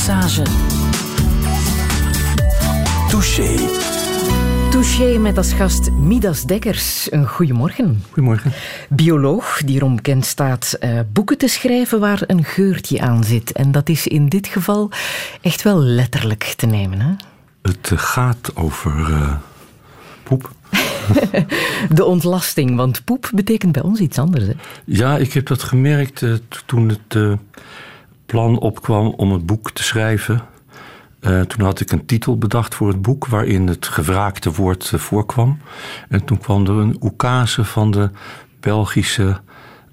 Passage. Touché. Touché met als gast Midas Dekkers. Een goedemorgen. Goedemorgen. Bioloog die erom bekend staat uh, boeken te schrijven waar een geurtje aan zit. En dat is in dit geval echt wel letterlijk te nemen. Hè? Het gaat over uh, poep. De ontlasting, want poep betekent bij ons iets anders. Hè? Ja, ik heb dat gemerkt uh, toen het plan opkwam om het boek te schrijven. Uh, toen had ik een titel bedacht voor het boek waarin het gevraagde woord uh, voorkwam. En toen kwam er een oekase van de Belgische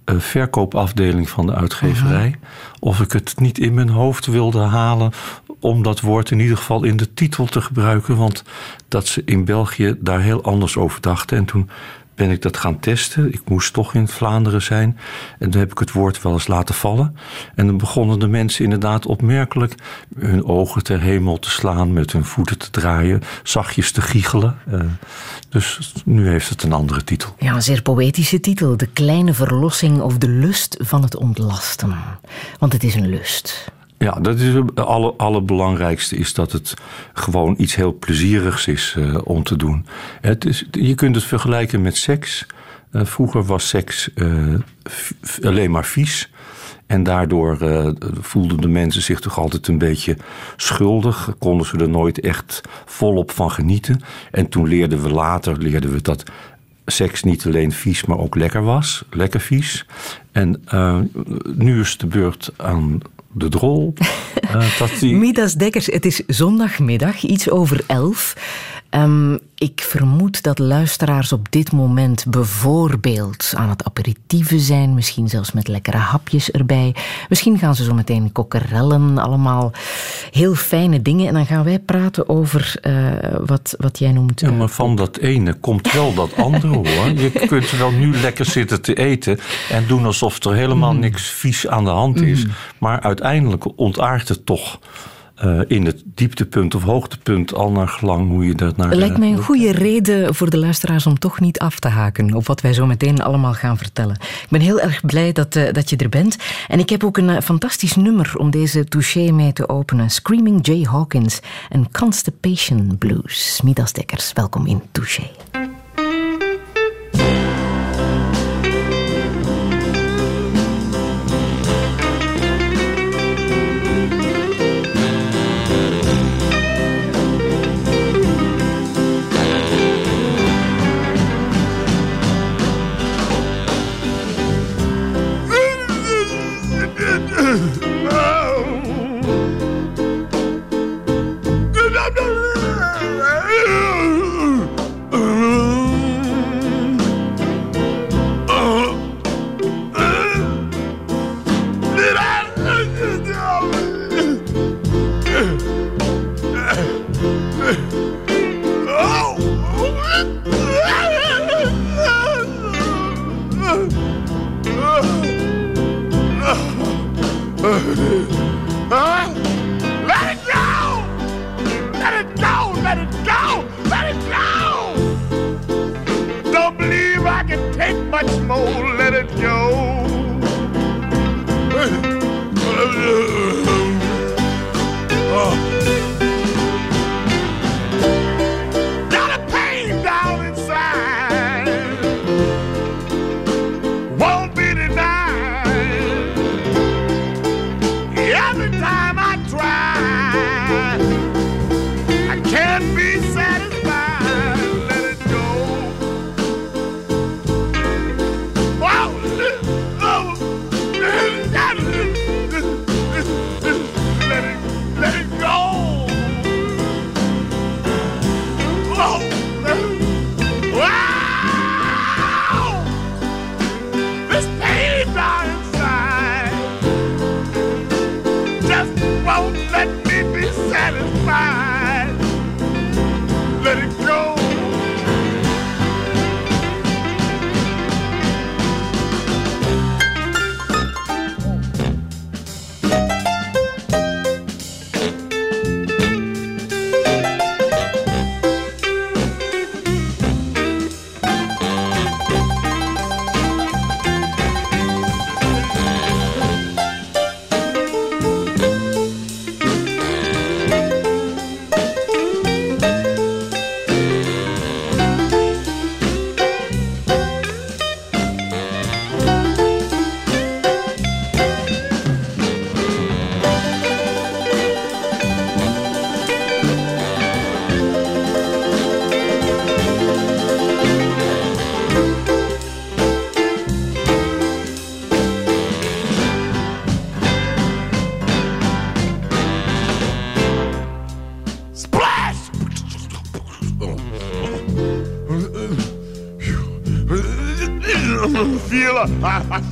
uh, verkoopafdeling van de uitgeverij. -huh. Of ik het niet in mijn hoofd wilde halen om dat woord in ieder geval in de titel te gebruiken. Want dat ze in België daar heel anders over dachten. En toen ben ik dat gaan testen. Ik moest toch in Vlaanderen zijn. En toen heb ik het woord wel eens laten vallen. En dan begonnen de mensen inderdaad opmerkelijk hun ogen ter hemel te slaan, met hun voeten te draaien, zachtjes te giechelen. Uh, dus nu heeft het een andere titel. Ja, een zeer poëtische titel. De kleine verlossing of de lust van het ontlasten. Want het is een lust. Ja, dat is het alle, allerbelangrijkste is dat het gewoon iets heel plezierigs is uh, om te doen. Het is, je kunt het vergelijken met seks. Uh, vroeger was seks uh, alleen maar vies. En daardoor voelden de mensen zich toch altijd een beetje schuldig. Konden ze er nooit echt volop van genieten. En toen leerden we later leerden we dat seks niet alleen vies, maar ook lekker was. Lekker vies. En nu is de beurt aan de drol. uh, dat die... Midas Dekkers, het is zondagmiddag, iets over elf. Um, ik vermoed dat luisteraars op dit moment bijvoorbeeld aan het aperitieven zijn, misschien zelfs met lekkere hapjes erbij. Misschien gaan ze zo meteen kokkerellen, allemaal heel fijne dingen. En dan gaan wij praten over uh, wat, wat jij noemt. Ja, maar van dat ene komt wel dat andere hoor. Je kunt wel nu lekker zitten te eten en doen alsof er helemaal mm. niks vies aan de hand is. Mm. Maar uiteindelijk ontaart het toch. Uh, in het dieptepunt of hoogtepunt, al naar gelang hoe je dat naar. Lijkt mij een goede reden voor de luisteraars om toch niet af te haken op wat wij zo meteen allemaal gaan vertellen. Ik ben heel erg blij dat, uh, dat je er bent. En ik heb ook een uh, fantastisch nummer om deze touché mee te openen: Screaming Jay Hawkins en Constipation Blues. Midas Dekkers, welkom in Touché.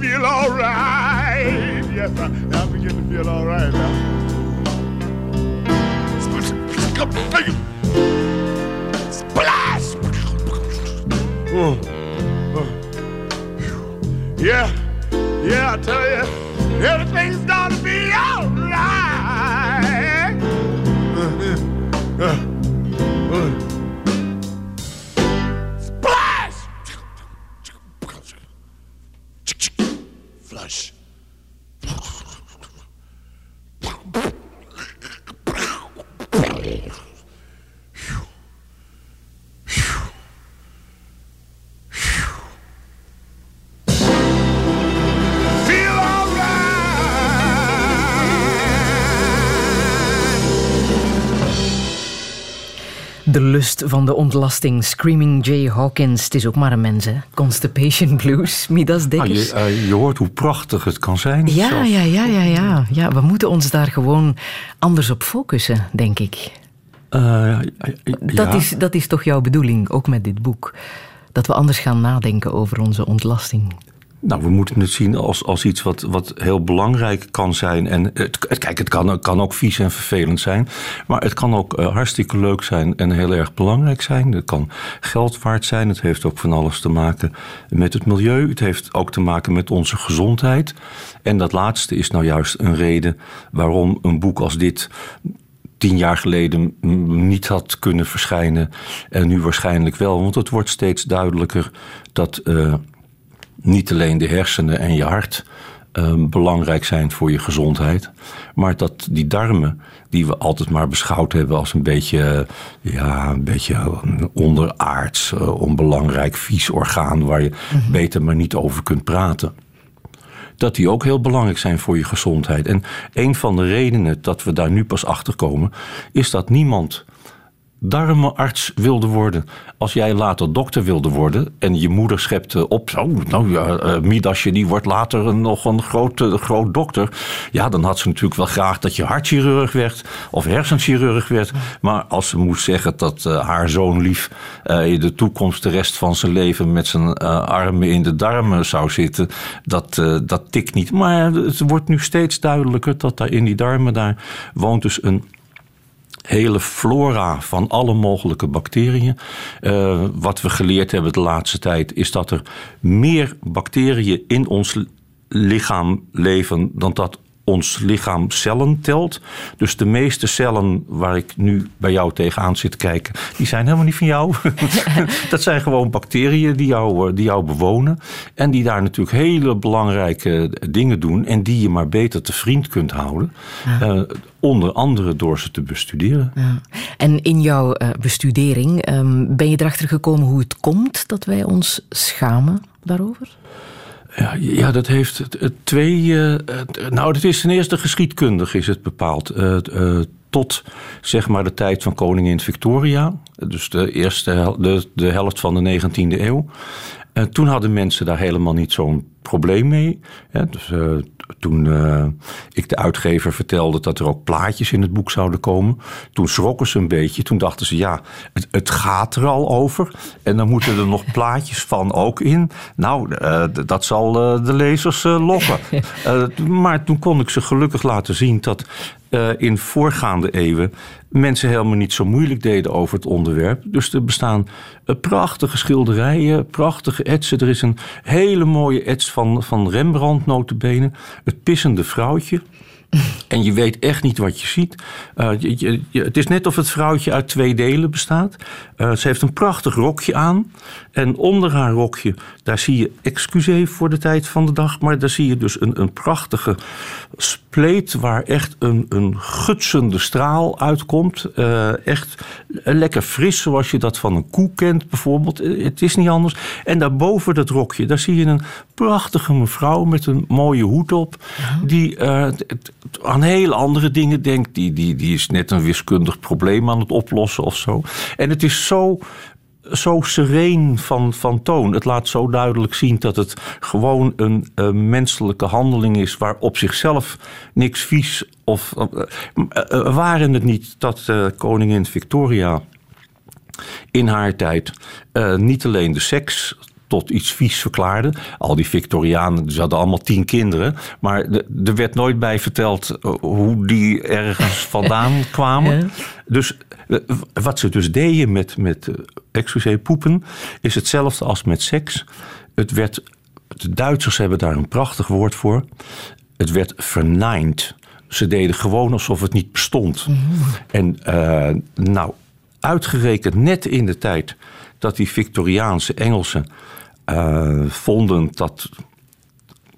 Feel all van de ontlasting. Screaming Jay Hawkins. Het is ook maar een mens, hè? Constipation Blues. Midas Dekkers. Ah, je, uh, je, hoort hoe prachtig het kan zijn. Ja, ja, ja, ja, ja, ja. We moeten ons daar gewoon anders op focussen, denk ik. Uh, ja. dat, is, dat is toch jouw bedoeling, ook met dit boek? Dat we anders gaan nadenken over onze ontlasting. Nou, we moeten het zien als, als iets wat, wat heel belangrijk kan zijn. En het, kijk, het kan, kan ook vies en vervelend zijn. Maar het kan ook uh, hartstikke leuk zijn en heel erg belangrijk zijn. Het kan geld waard zijn. Het heeft ook van alles te maken met het milieu. Het heeft ook te maken met onze gezondheid. En dat laatste is nou juist een reden waarom een boek als dit tien jaar geleden niet had kunnen verschijnen. En nu waarschijnlijk wel. Want het wordt steeds duidelijker dat. Uh, niet alleen de hersenen en je hart um, belangrijk zijn voor je gezondheid, maar dat die darmen, die we altijd maar beschouwd hebben als een beetje, ja, een beetje onderaards, uh, onbelangrijk, vies orgaan waar je mm -hmm. beter maar niet over kunt praten. Dat die ook heel belangrijk zijn voor je gezondheid. En een van de redenen dat we daar nu pas achter komen, is dat niemand darmenarts wilde worden. Als jij later dokter wilde worden en je moeder schepte op, zo, nou ja, uh, Midasje die wordt later nog een groot, groot dokter. Ja, dan had ze natuurlijk wel graag dat je hartchirurg werd of hersenchirurg werd. Maar als ze moest zeggen dat uh, haar zoon lief de toekomst de rest van zijn leven met zijn armen in de darmen zou zitten, dat, dat tikt niet. Maar het wordt nu steeds duidelijker dat daar in die darmen daar woont dus een hele flora van alle mogelijke bacteriën. Uh, wat we geleerd hebben de laatste tijd is dat er meer bacteriën in ons lichaam leven dan dat ons lichaam cellen telt. Dus de meeste cellen waar ik nu bij jou tegenaan zit te kijken, die zijn helemaal niet van jou. dat zijn gewoon bacteriën die jou, die jou bewonen. En die daar natuurlijk hele belangrijke dingen doen. En die je maar beter te vriend kunt houden. Ja. Uh, onder andere door ze te bestuderen. Ja. En in jouw uh, bestudering um, ben je erachter gekomen hoe het komt dat wij ons schamen daarover? Ja, dat heeft twee. Uh, nou, het is ten eerste geschiedkundig is het bepaald. Uh, uh, tot zeg maar de tijd van koningin Victoria. Dus de eerste de, de helft van de 19e eeuw. En toen hadden mensen daar helemaal niet zo'n probleem mee. Dus, toen uh, ik de uitgever vertelde dat er ook plaatjes in het boek zouden komen, toen schrokken ze een beetje. Toen dachten ze, ja, het, het gaat er al over. En dan moeten er nog plaatjes van ook in. Nou, uh, dat zal de lezers lokken. maar toen kon ik ze gelukkig laten zien dat in voorgaande eeuwen mensen helemaal niet zo moeilijk deden over het onderwerp. Dus er bestaan prachtige schilderijen, prachtige etsen. Er is een hele mooie ets van, van Rembrandt notabene. Het pissende vrouwtje. En je weet echt niet wat je ziet. Je, je, het is net of het vrouwtje uit twee delen bestaat. Uh, ze heeft een prachtig rokje aan. En onder haar rokje, daar zie je, excuseer voor de tijd van de dag, maar daar zie je dus een, een prachtige spleet waar echt een, een gutsende straal uitkomt. Uh, echt lekker fris, zoals je dat van een koe kent bijvoorbeeld. Het is niet anders. En daarboven dat rokje, daar zie je een prachtige mevrouw met een mooie hoed op. Ja. Die aan heel andere dingen denkt. Die, die, die is net een wiskundig probleem aan het oplossen of zo. En het is zo zo sereen van, van toon. Het laat zo duidelijk zien dat het gewoon een menselijke handeling is waar op zichzelf niks vies of. Uh, uh, waren het niet dat koningin Victoria in haar tijd niet alleen de seks tot iets vies verklaarde. Al die Victorianen, ze hadden allemaal tien kinderen. Maar er werd nooit bij verteld eh, hoe die ergens vandaan kwamen. Dus eh, wat ze dus deden met, met excusez, poepen... is hetzelfde als met seks. Het werd, de Duitsers hebben daar een prachtig woord voor. Het werd verneind. Ze deden gewoon alsof het niet bestond. Mhm. En uh, nou, uitgerekend net in de tijd dat die Victoriaanse Engelsen uh, vonden dat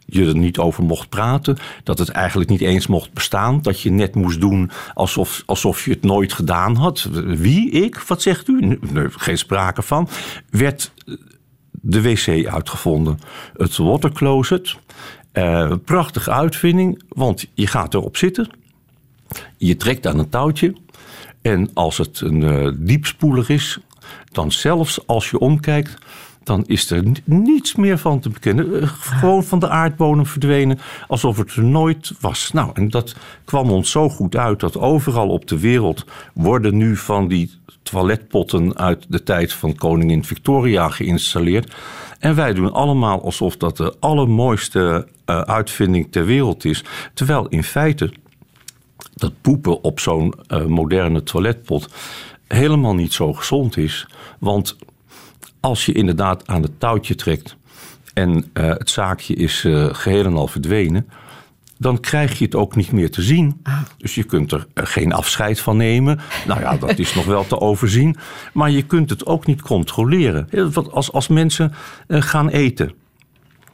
je er niet over mocht praten. Dat het eigenlijk niet eens mocht bestaan. Dat je net moest doen alsof, alsof je het nooit gedaan had. Wie? Ik? Wat zegt u? Nee, geen sprake van. Werd de wc uitgevonden. Het watercloset. Uh, prachtige uitvinding, want je gaat erop zitten. Je trekt aan een touwtje. En als het een diepspoeler is, dan zelfs als je omkijkt, dan is er niets meer van te bekennen. Eh, gewoon van de aardbodem verdwenen, alsof het er nooit was. Nou, en dat kwam ons zo goed uit dat overal op de wereld worden nu van die toiletpotten uit de tijd van koningin Victoria geïnstalleerd. En wij doen allemaal alsof dat de allermooiste uh, uitvinding ter wereld is. Terwijl in feite dat poepen op zo'n uh, moderne toiletpot helemaal niet zo gezond is. Want als je inderdaad aan het touwtje trekt en uh, het zaakje is geheel en al verdwenen, dan krijg je het ook niet meer te zien. Ah. Dus je kunt er geen afscheid van nemen. Nou ja, dat is nog wel te overzien. Maar je kunt het ook niet controleren. Als, als mensen gaan eten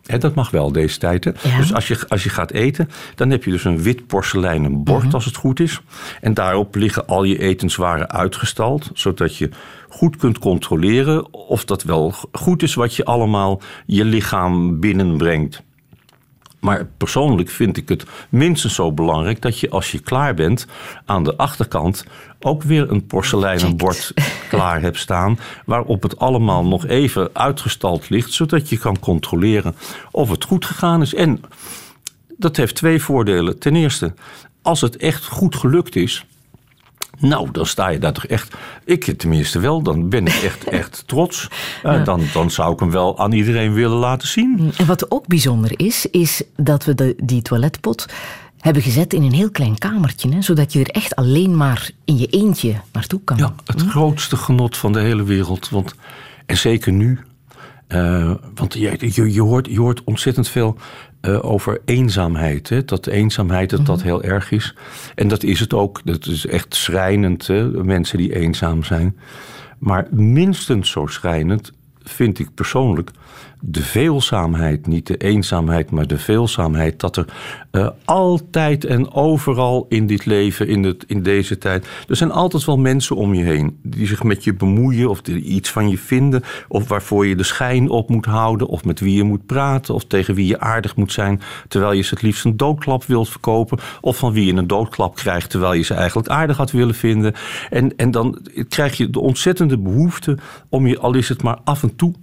dat mag wel deze tijd. Dus als je, als je gaat eten, dan heb je dus een wit porseleinen bord mhm. als het goed is. En daarop liggen al je etenswaren uitgestald, zodat je goed kunt controleren of dat wel goed is wat je allemaal je lichaam binnenbrengt. Maar persoonlijk vind ik het minstens zo belangrijk dat je als je klaar bent aan de achterkant ook weer een porseleinen bord klaar hebt staan. Waarop het allemaal nog even uitgestald ligt, zodat je kan controleren of het goed gegaan is. En dat heeft twee voordelen. Ten eerste, als het echt goed gelukt is, nou, dan sta je daar toch echt. Ik tenminste wel, dan ben ik echt, echt trots. Uh, dan, dan zou ik hem wel aan iedereen willen laten zien. En wat ook bijzonder is, is dat we de, die toiletpot hebben gezet in een heel klein kamertje, hè, zodat je er echt alleen maar in je eentje naartoe kan. Ja, het hm? grootste genot van de hele wereld. Want, en zeker nu. Uh, want je, je, je, hoort, je hoort ontzettend veel uh, over eenzaamheid. Hè? Dat eenzaamheid dat, dat mhm. heel erg is. En dat is het ook. Dat is echt schrijnend, hè? mensen die eenzaam zijn. Maar minstens zo schrijnend vind ik persoonlijk de veelzaamheid, niet de eenzaamheid, maar de veelzaamheid. Dat er uh, altijd en overal in dit leven, in, het, in deze tijd. Er zijn altijd wel mensen om je heen die zich met je bemoeien of die iets van je vinden. Of waarvoor je de schijn op moet houden. Of met wie je moet praten. Of tegen wie je aardig moet zijn. Terwijl je ze het liefst een doodklap wilt verkopen. Of van wie je een doodklap krijgt terwijl je ze eigenlijk aardig had willen vinden. En, en dan krijg je de ontzettende behoefte om je, al is het maar af en toe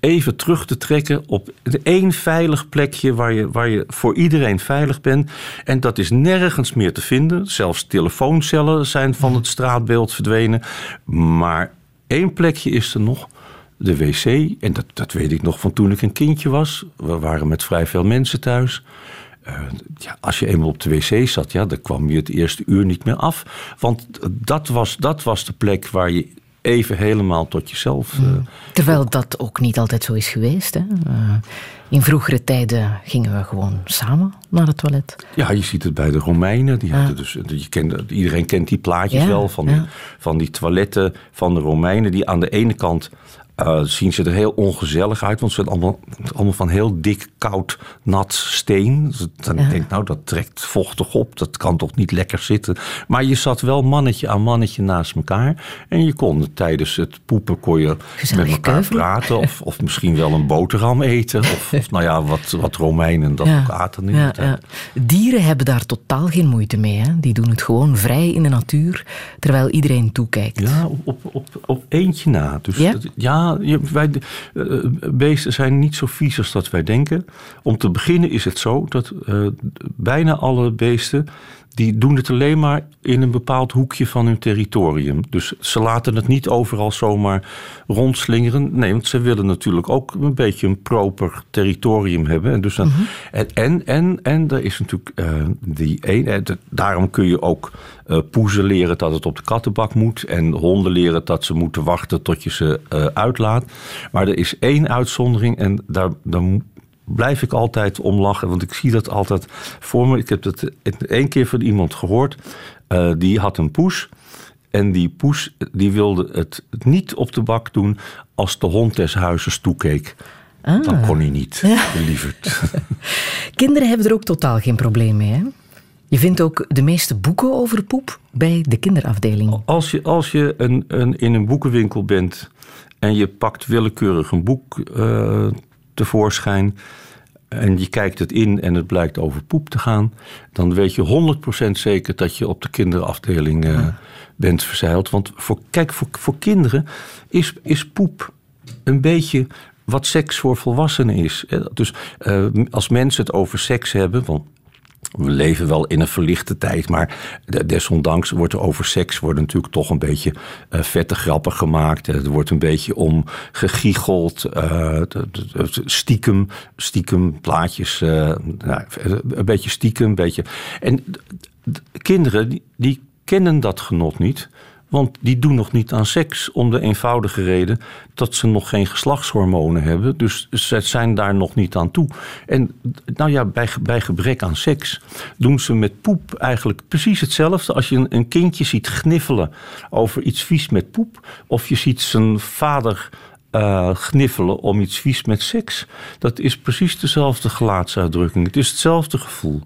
even terug te trekken op één veilig plekje waar je, waar je voor iedereen veilig bent. En dat is nergens meer te vinden. Zelfs telefooncellen zijn van het straatbeeld verdwenen. Maar één plekje is er nog. De wc, en dat, dat weet ik nog van toen ik een kindje was. We waren met vrij veel mensen thuis. Uh, ja, als je eenmaal op de wc zat, ja, dan kwam je het eerste uur niet meer af. Want dat was, dat was de plek waar je even helemaal tot jezelf. Eh, Terwijl dat ook niet altijd zo is geweest. Hè? Uh, in vroegere tijden gingen we gewoon samen naar het toilet. Ja, je ziet het bij de Romeinen. Die hadden dus, je kent, iedereen kent die plaatjes wel van, die, van die toiletten van de Romeinen. Die aan de ene kant uh, zien ze er heel ongezellig uit. Want ze zijn allemaal, allemaal van heel dik, koud, nat steen. Dus dan denk ik, nou, dat trekt vochtig op. Dat kan toch niet lekker zitten. Maar je zat wel mannetje aan mannetje naast elkaar. En je kon tijdens het poepen kon je met elkaar praten. Of, of misschien wel een boterham eten. Of, of nou ja, wat, wat Romeinen dat ja. ook aten in ja, ja. Dieren hebben daar totaal geen moeite mee. Hè? Die doen het gewoon vrij in de natuur. Terwijl iedereen toekijkt. Ja, op, op, op eentje na. Dus ja? Dat, ja wij, uh, beesten zijn niet zo vies als dat wij denken. Om te beginnen is het zo dat uh, bijna alle beesten die doen het alleen maar in een bepaald hoekje van hun territorium. Dus ze laten het niet overal zomaar rondslingeren. Nee, want ze willen natuurlijk ook een beetje een proper territorium hebben. En, dus dan, mhm. en, en, en, en er is natuurlijk uh, die een. Daarom kun je ook uh, poezen leren dat het op de kattenbak moet. En honden leren dat ze moeten wachten tot je ze uh, uitlaat. Maar er is één uitzondering en daar, daar blijf ik altijd om lachen. Want ik zie dat altijd voor me. Ik heb het één keer van iemand gehoord. Uh, die had een poes. En die poes die wilde het niet op de bak doen als de hond des huizes toekeek. Ah. Dan kon hij niet, ja. lieverd. Kinderen hebben er ook totaal geen probleem mee, hè? Je vindt ook de meeste boeken over poep bij de kinderafdeling. Als je, als je een, een, in een boekenwinkel bent en je pakt willekeurig een boek uh, tevoorschijn en je kijkt het in en het blijkt over poep te gaan, dan weet je 100% zeker dat je op de kinderafdeling uh, bent verzeild. Want voor, kijk, voor, voor kinderen is, is poep een beetje wat seks voor volwassenen is. Dus uh, als mensen het over seks hebben, want we leven wel in een verlichte tijd, maar desondanks wordt er over seks worden natuurlijk toch een beetje uh, vette grappen gemaakt. Er wordt een beetje om gegiegeld, uh, stiekem, stiekem plaatjes, nou, een beetje stiekem, een beetje. En kinderen die kennen dat genot niet. Want die doen nog niet aan seks om de eenvoudige reden dat ze nog geen geslachtshormonen hebben. Dus ze zijn daar nog niet aan toe. En nou ja, bij, bij gebrek aan seks doen ze met poep eigenlijk precies hetzelfde. Als je een, een kindje ziet gniffelen over iets vies met poep, of je ziet zijn vader uh, gniffelen om iets vies met seks. Dat is precies dezelfde gelaatsuitdrukking. Het is hetzelfde gevoel.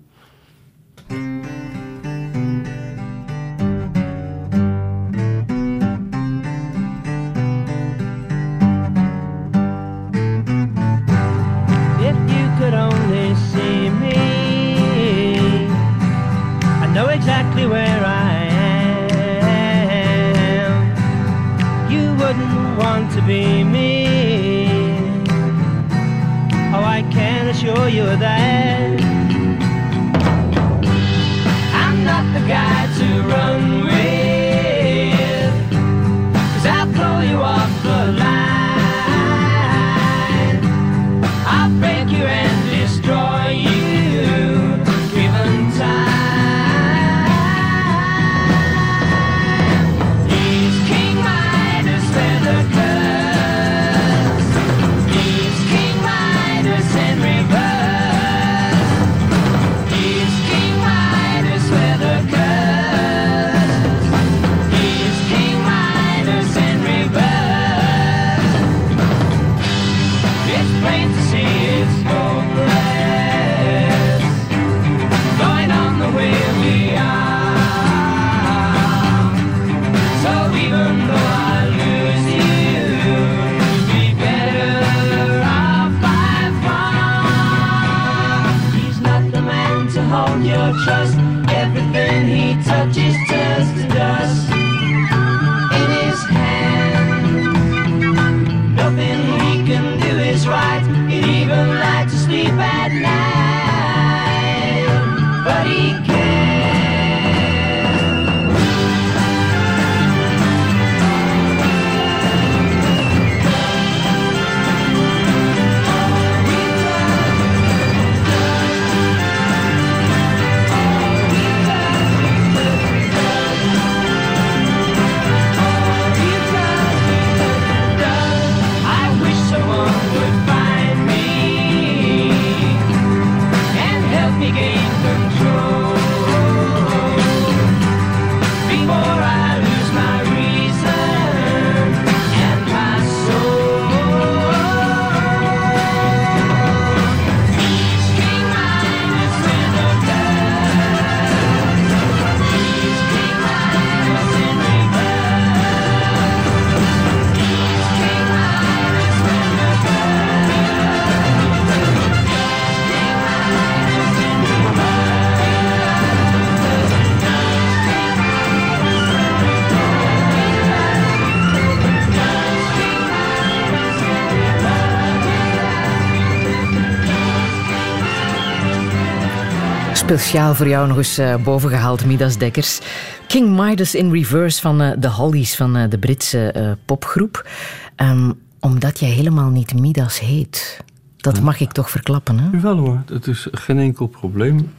Speciaal voor jou nog eens uh, bovengehaald, Midas Dekkers. King Midas in Reverse van uh, de Hollies, van uh, de Britse popgroep. Um, omdat jij helemaal niet Midas heet. Dat mag ik toch verklappen, hè? Wel hoor, dat is geen enkel probleem.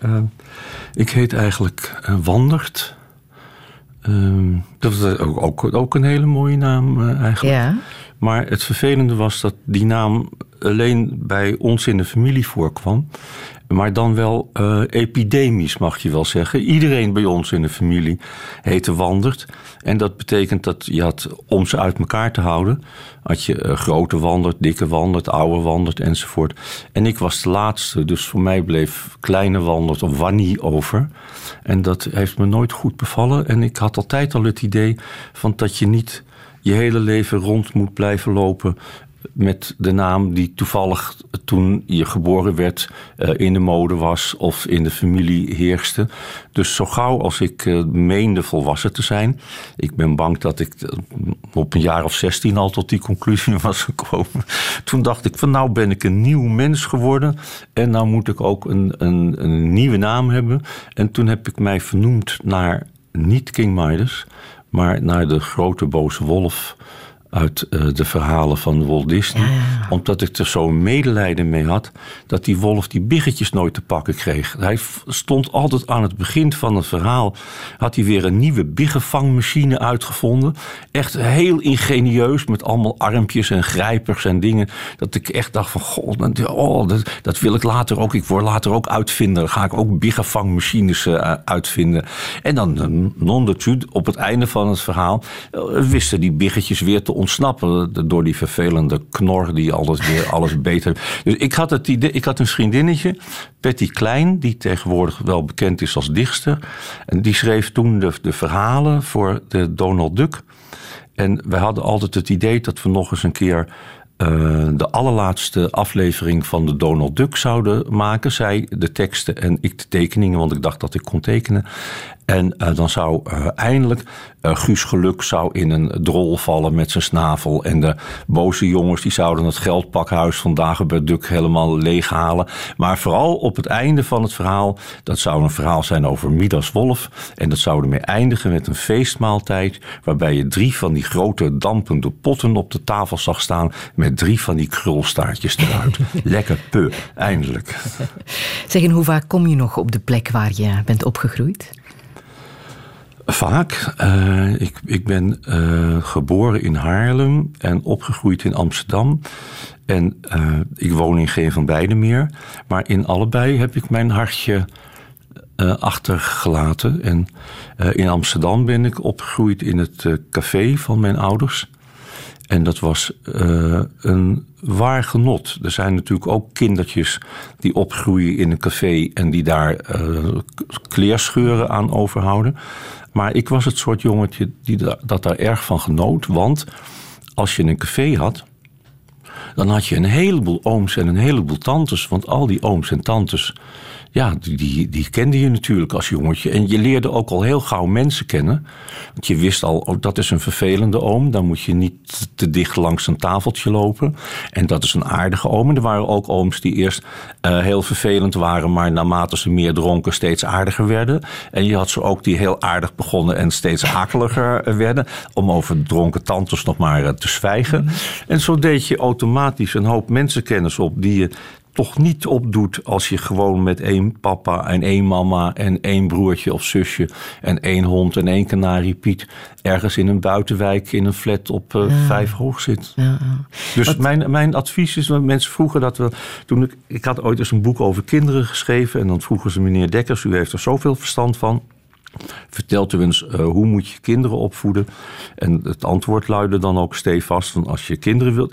ik heet eigenlijk Wandert. Ehm, dat is ook, ook, ook, een hele mooie naam eigenlijk. Ja. Maar het vervelende was dat die naam alleen bij ons in de familie voorkwam. Maar dan wel uh, epidemisch, mag je wel zeggen. Iedereen bij ons in de familie heette Wandert. En dat betekent dat je had, om ze uit elkaar te houden... had je uh, grote Wandert, dikke Wandert, oude Wandert enzovoort. En ik was de laatste, dus voor mij bleef kleine Wandert of Wannie over. En dat heeft me nooit goed bevallen. En ik had altijd al het idee van dat je niet je hele leven rond moet blijven lopen met de naam die toevallig toen je geboren werd uh, in de mode was of in de familie heerste. Dus zo gauw als ik uh, meende volwassen te zijn. Ik ben bang dat ik uh, op een jaar of zestien al tot die conclusie was gekomen. Toen dacht ik van nou ben ik een nieuw mens geworden. En nou moet ik ook een, een, een nieuwe naam hebben. En toen heb ik mij vernoemd naar niet King Midas, maar naar de grote boze wolf uit uh, de verhalen van Walt Disney. Omdat ik er zo'n medelijden mee had dat die wolf die biggetjes nooit te pakken kreeg. Hij stond altijd aan het begin van het verhaal. Had hij weer een nieuwe biggenvangmachine uitgevonden. Echt heel ingenieus met allemaal armpjes en grijpers en dingen. Dat ik echt dacht van god, oh, dat, dat wil ik later ook. Ik word later ook uitvinder. Ga ik ook biggenvangmachines uh, uitvinden. En dan non de op het einde van het verhaal uh, wisten die biggetjes weer te ontsnappen door die vervelende knor die alles weer alles beter. Dus ik had, het idee, ik had een vriendinnetje, Betty Klein, die tegenwoordig wel bekend is als dichter. En die schreef toen de, de verhalen voor de Donald Duck. En wij hadden altijd het idee dat we nog eens een keer uh, de allerlaatste aflevering van de Donald Duck zouden maken. Zij de teksten en ik de tekeningen, want ik dacht dat ik kon tekenen. En uh, dan zou uh, eindelijk uh, Guus Geluk zou in een drol vallen met zijn snavel. En de boze jongens die zouden het geldpakhuis van Dagobert Duck helemaal leeghalen. Maar vooral op het einde van het verhaal, dat zou een verhaal zijn over Midas Wolf. En dat zou ermee eindigen met een feestmaaltijd. Waarbij je drie van die grote dampende potten op de tafel zag staan. Met drie van die krulstaartjes eruit. Lekker pu, eindelijk. Zeg, en hoe vaak kom je nog op de plek waar je bent opgegroeid? Vaak. Uh, ik, ik ben uh, geboren in Haarlem en opgegroeid in Amsterdam. En uh, ik woon in geen van beide meer. Maar in allebei heb ik mijn hartje achtergelaten. En in Amsterdam ben ik opgegroeid in het café van mijn ouders. En dat was een waar genot. Er zijn natuurlijk ook kindertjes die opgroeien in een café en die daar kleerscheuren aan overhouden. Maar ik was het soort jongetje die dat daar erg van genoot. Want als je een café had, dan had je een heleboel ooms en een heleboel tantes. Want al die ooms en tantes ja, die, die, die kende je natuurlijk als jongetje. En je leerde ook al heel gauw mensen kennen. Want je wist al, oh, dat is een vervelende oom. Dan moet je niet te dicht langs een tafeltje lopen. En dat is een aardige oom. En er waren ook ooms die eerst uh, heel vervelend waren... maar naarmate ze meer dronken steeds aardiger werden. En je had ze ook die heel aardig begonnen en steeds akeliger werden... om over dronken tantes nog maar uh, te zwijgen. En zo deed je automatisch een hoop mensenkennis op... die je toch niet opdoet als je gewoon met één papa en één mama en één broertje of zusje en één hond en één kanariepiet ergens in een buitenwijk in een flat op uh, vijf hoog zit. Ja, Dus mijn, mijn advies is, mensen vroegen dat we, toen ik, ik had ooit eens een boek over kinderen geschreven en dan vroegen ze meneer Dekkers, u heeft er zoveel verstand van. Vertelt u eens, uh, hoe moet je kinderen opvoeden? En het antwoord luidde dan ook stevast van als je kinderen wilt...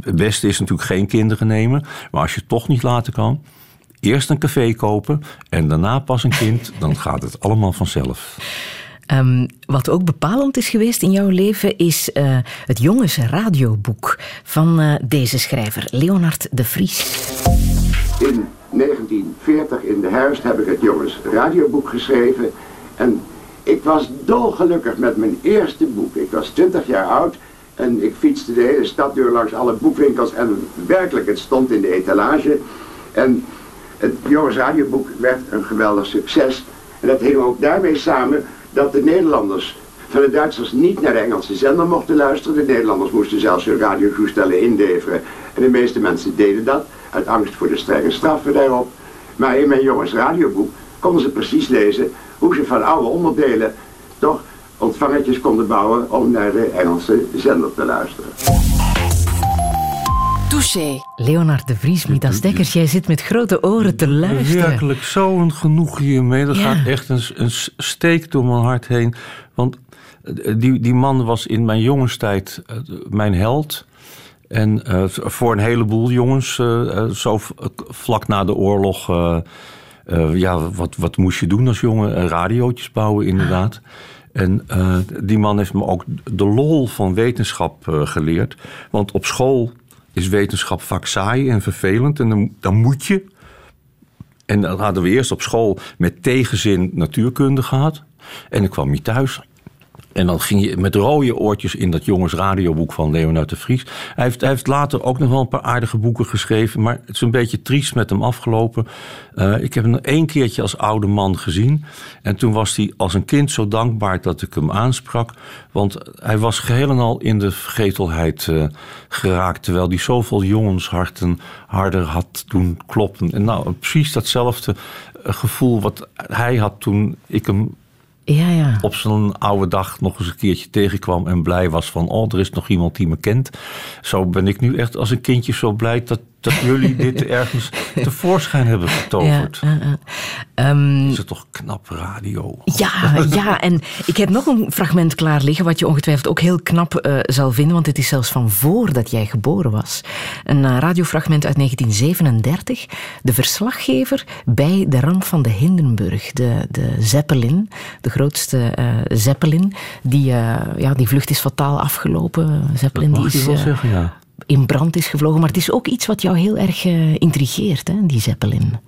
Het beste is natuurlijk geen kinderen nemen. Maar als je het toch niet laten kan... Eerst een café kopen en daarna pas een kind. Dan gaat het allemaal vanzelf. Um, wat ook bepalend is geweest in jouw leven is uh, het jongens radioboek van uh, deze schrijver, Leonard de Vries. In 1940 in de herfst heb ik het jongens radioboek geschreven. En ik was dolgelukkig met mijn eerste boek. Ik was 20 jaar oud en ik fietste de hele stad door langs alle boekwinkels. En werkelijk, het stond in de etalage. En Het Jongens Radioboek werd een geweldig succes. En dat hing ook daarmee samen dat de Nederlanders van de Duitsers niet naar de Engelse zender mochten luisteren. De Nederlanders moesten zelfs hun radiotoestellen indeveren. En de meeste mensen deden dat, uit angst voor de strenge straffen daarop. Maar in mijn jongens radioboek konden ze precies lezen hoe ze van oude onderdelen toch ontvangertjes konden bouwen om naar de Engelse zender te luisteren. Touché. Leonard de Vries, Midas Dekkers, jij zit met grote oren te luisteren. Werkelijk zo'n genoeg hiermee. Dat gaat echt een, een steek door mijn hart heen. Want eh, die, die man was in mijn jongenstijd eh, mijn held. En uh, voor een heleboel jongens, uh, zo vlak na de oorlog, ja, wat, wat moest je doen als jongen? Radiootjes bouwen, inderdaad. En die man heeft me ook de lol van wetenschap geleerd. Want op school is wetenschap vaak saai en vervelend. En dan, dan moet je. En dan hadden we eerst op school met tegenzin natuurkunde gehad. En dan kwam je thuis en dan ging je met rode oortjes in dat jongens radioboek van Leonard de Vries. Hij heeft, hij heeft later ook nog wel een paar aardige boeken geschreven. Maar het is een beetje triest met hem afgelopen. Uh, ik heb hem één keertje als oude man gezien. En toen was hij als een kind zo dankbaar dat ik hem aansprak. Want hij was geheel en al in de vergetelheid uh, geraakt. Terwijl hij zoveel jongensharten harder had doen kloppen. En nou, precies datzelfde eh, gevoel wat hij had toen ik hem ja, ja. op zijn oude dag nog eens een keertje tegenkwam en blij was van, oh, er is nog iemand die me kent. Zo ben ik nu echt als een kindje zo blij dat dat jullie dit ergens tevoorschijn hebben getoverd. Ja, uh, is het toch knap radio? Ja, ja, en ik heb nog een fragment klaar liggen wat je ongetwijfeld ook heel knap uh, zal vinden, want het is zelfs van voordat jij geboren was. Een uh, radiofragment uit 1937. De verslaggever bij de ramp van de Hindenburg, de, de Zeppelin, de grootste uh, Zeppelin. Die, ja, die vlucht is fataal afgelopen. Zeppelin die is. zeggen, ja in brand is gevlogen. Maar het is ook iets wat jou heel erg uh, intrigeert, hè, die Zeppelin.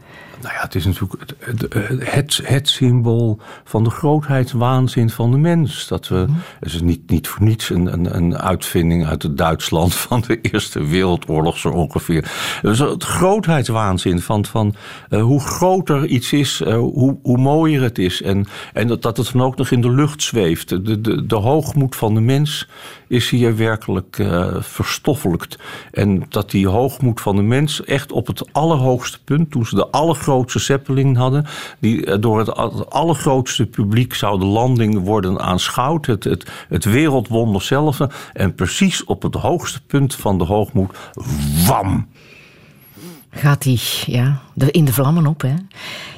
Nou ja, het is natuurlijk het, het, het, symbool van de grootheidswaanzin van de mens. Dat we, mhm. Het is niet, niet voor niets een, een, een uitvinding uit het Duitsland van de Eerste Wereldoorlog zo ongeveer. Dus het grootheidswaanzin van, van uh, hoe groter iets is, uh, hoe, hoe mooier het is. En, en dat, dat het dan ook nog in de lucht zweeft. De, de, de hoogmoed van de mens is hier werkelijk uh, verstoffelijkt. En dat die hoogmoed van de mens echt op het allerhoogste punt, toen ze de allergrootste Zeppelin hadden, die uh, door het, allergrootste publiek zou de landing worden aanschouwd, het, het, wereldwonder zelf. En precies op het hoogste punt van de hoogmoed, wam! Gaat hij ja, in de vlammen op. Hè?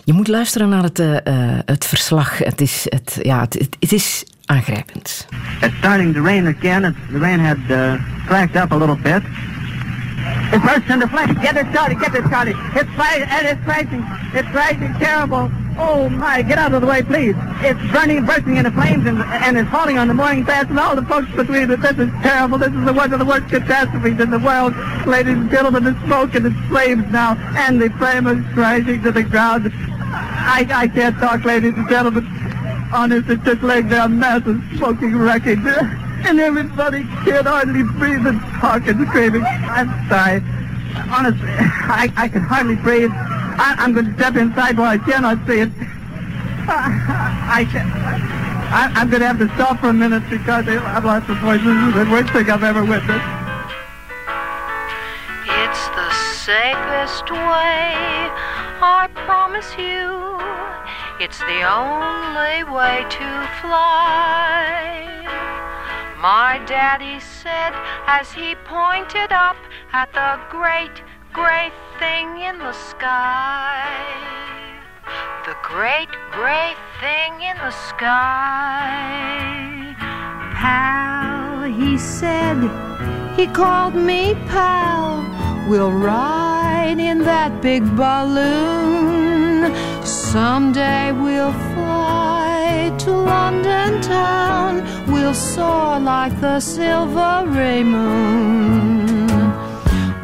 Je moet luisteren naar het, uh, het verslag. Het is, het, ja, het, het, is aangrijpend. It's starting to rain again. The rain had uh, slacked up a little bit. It burst into flames. Get it started. Get it started. It's fire and it's crashing. It's crashing terrible. Oh my! Get out of the way, please. It's burning, bursting into flames, and, and it's falling on the morning fast and all the folks between it. This is terrible. This is one of the worst catastrophes in the world, ladies and gentlemen. The smoke and the flames now, and the flame is crashing to the ground. I, I can't talk, ladies and gentlemen honest, it's just laying there a mass of smoking wreckage. And everybody can't hardly breathe and talk and screaming. I'm sorry. Honestly, I, I can hardly breathe. I, am going to step inside while I cannot see it. I, I can I, am going to have to stop for a minute because I've lost the voice. This is the worst thing I've ever witnessed. It's the safest way, I promise you. It's the only way to fly. My daddy said as he pointed up at the great, great thing in the sky. The great, great thing in the sky. Pal, he said, he called me pal. We'll ride in that big balloon Someday we'll fly to London town. We'll soar like the silvery moon.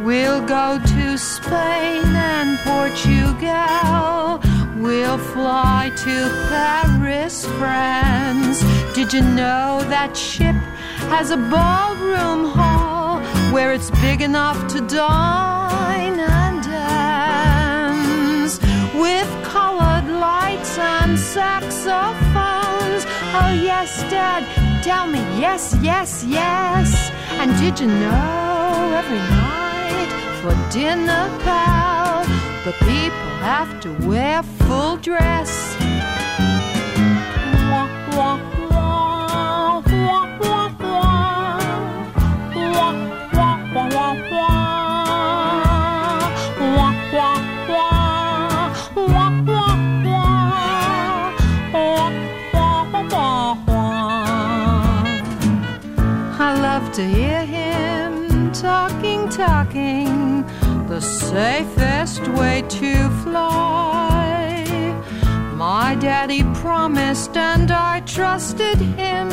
We'll go to Spain and Portugal. We'll fly to Paris, France. Did you know that ship has a ballroom hall where it's big enough to dine and dance with colored lights and saxophones. Oh, yes, Dad, tell me, yes, yes, yes. And did you know every night for dinner, pal, the people have to wear full dress? To hear him talking, talking, the safest way to fly. My daddy promised, and I trusted him,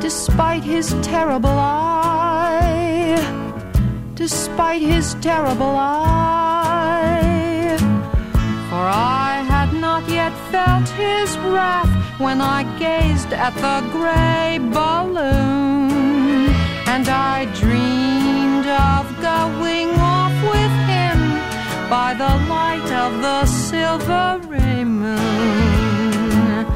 despite his terrible eye. Despite his terrible eye. For I had not yet felt his wrath when I gazed at the gray balloon. And I dreamed of going off with him by the light of the silvery moon.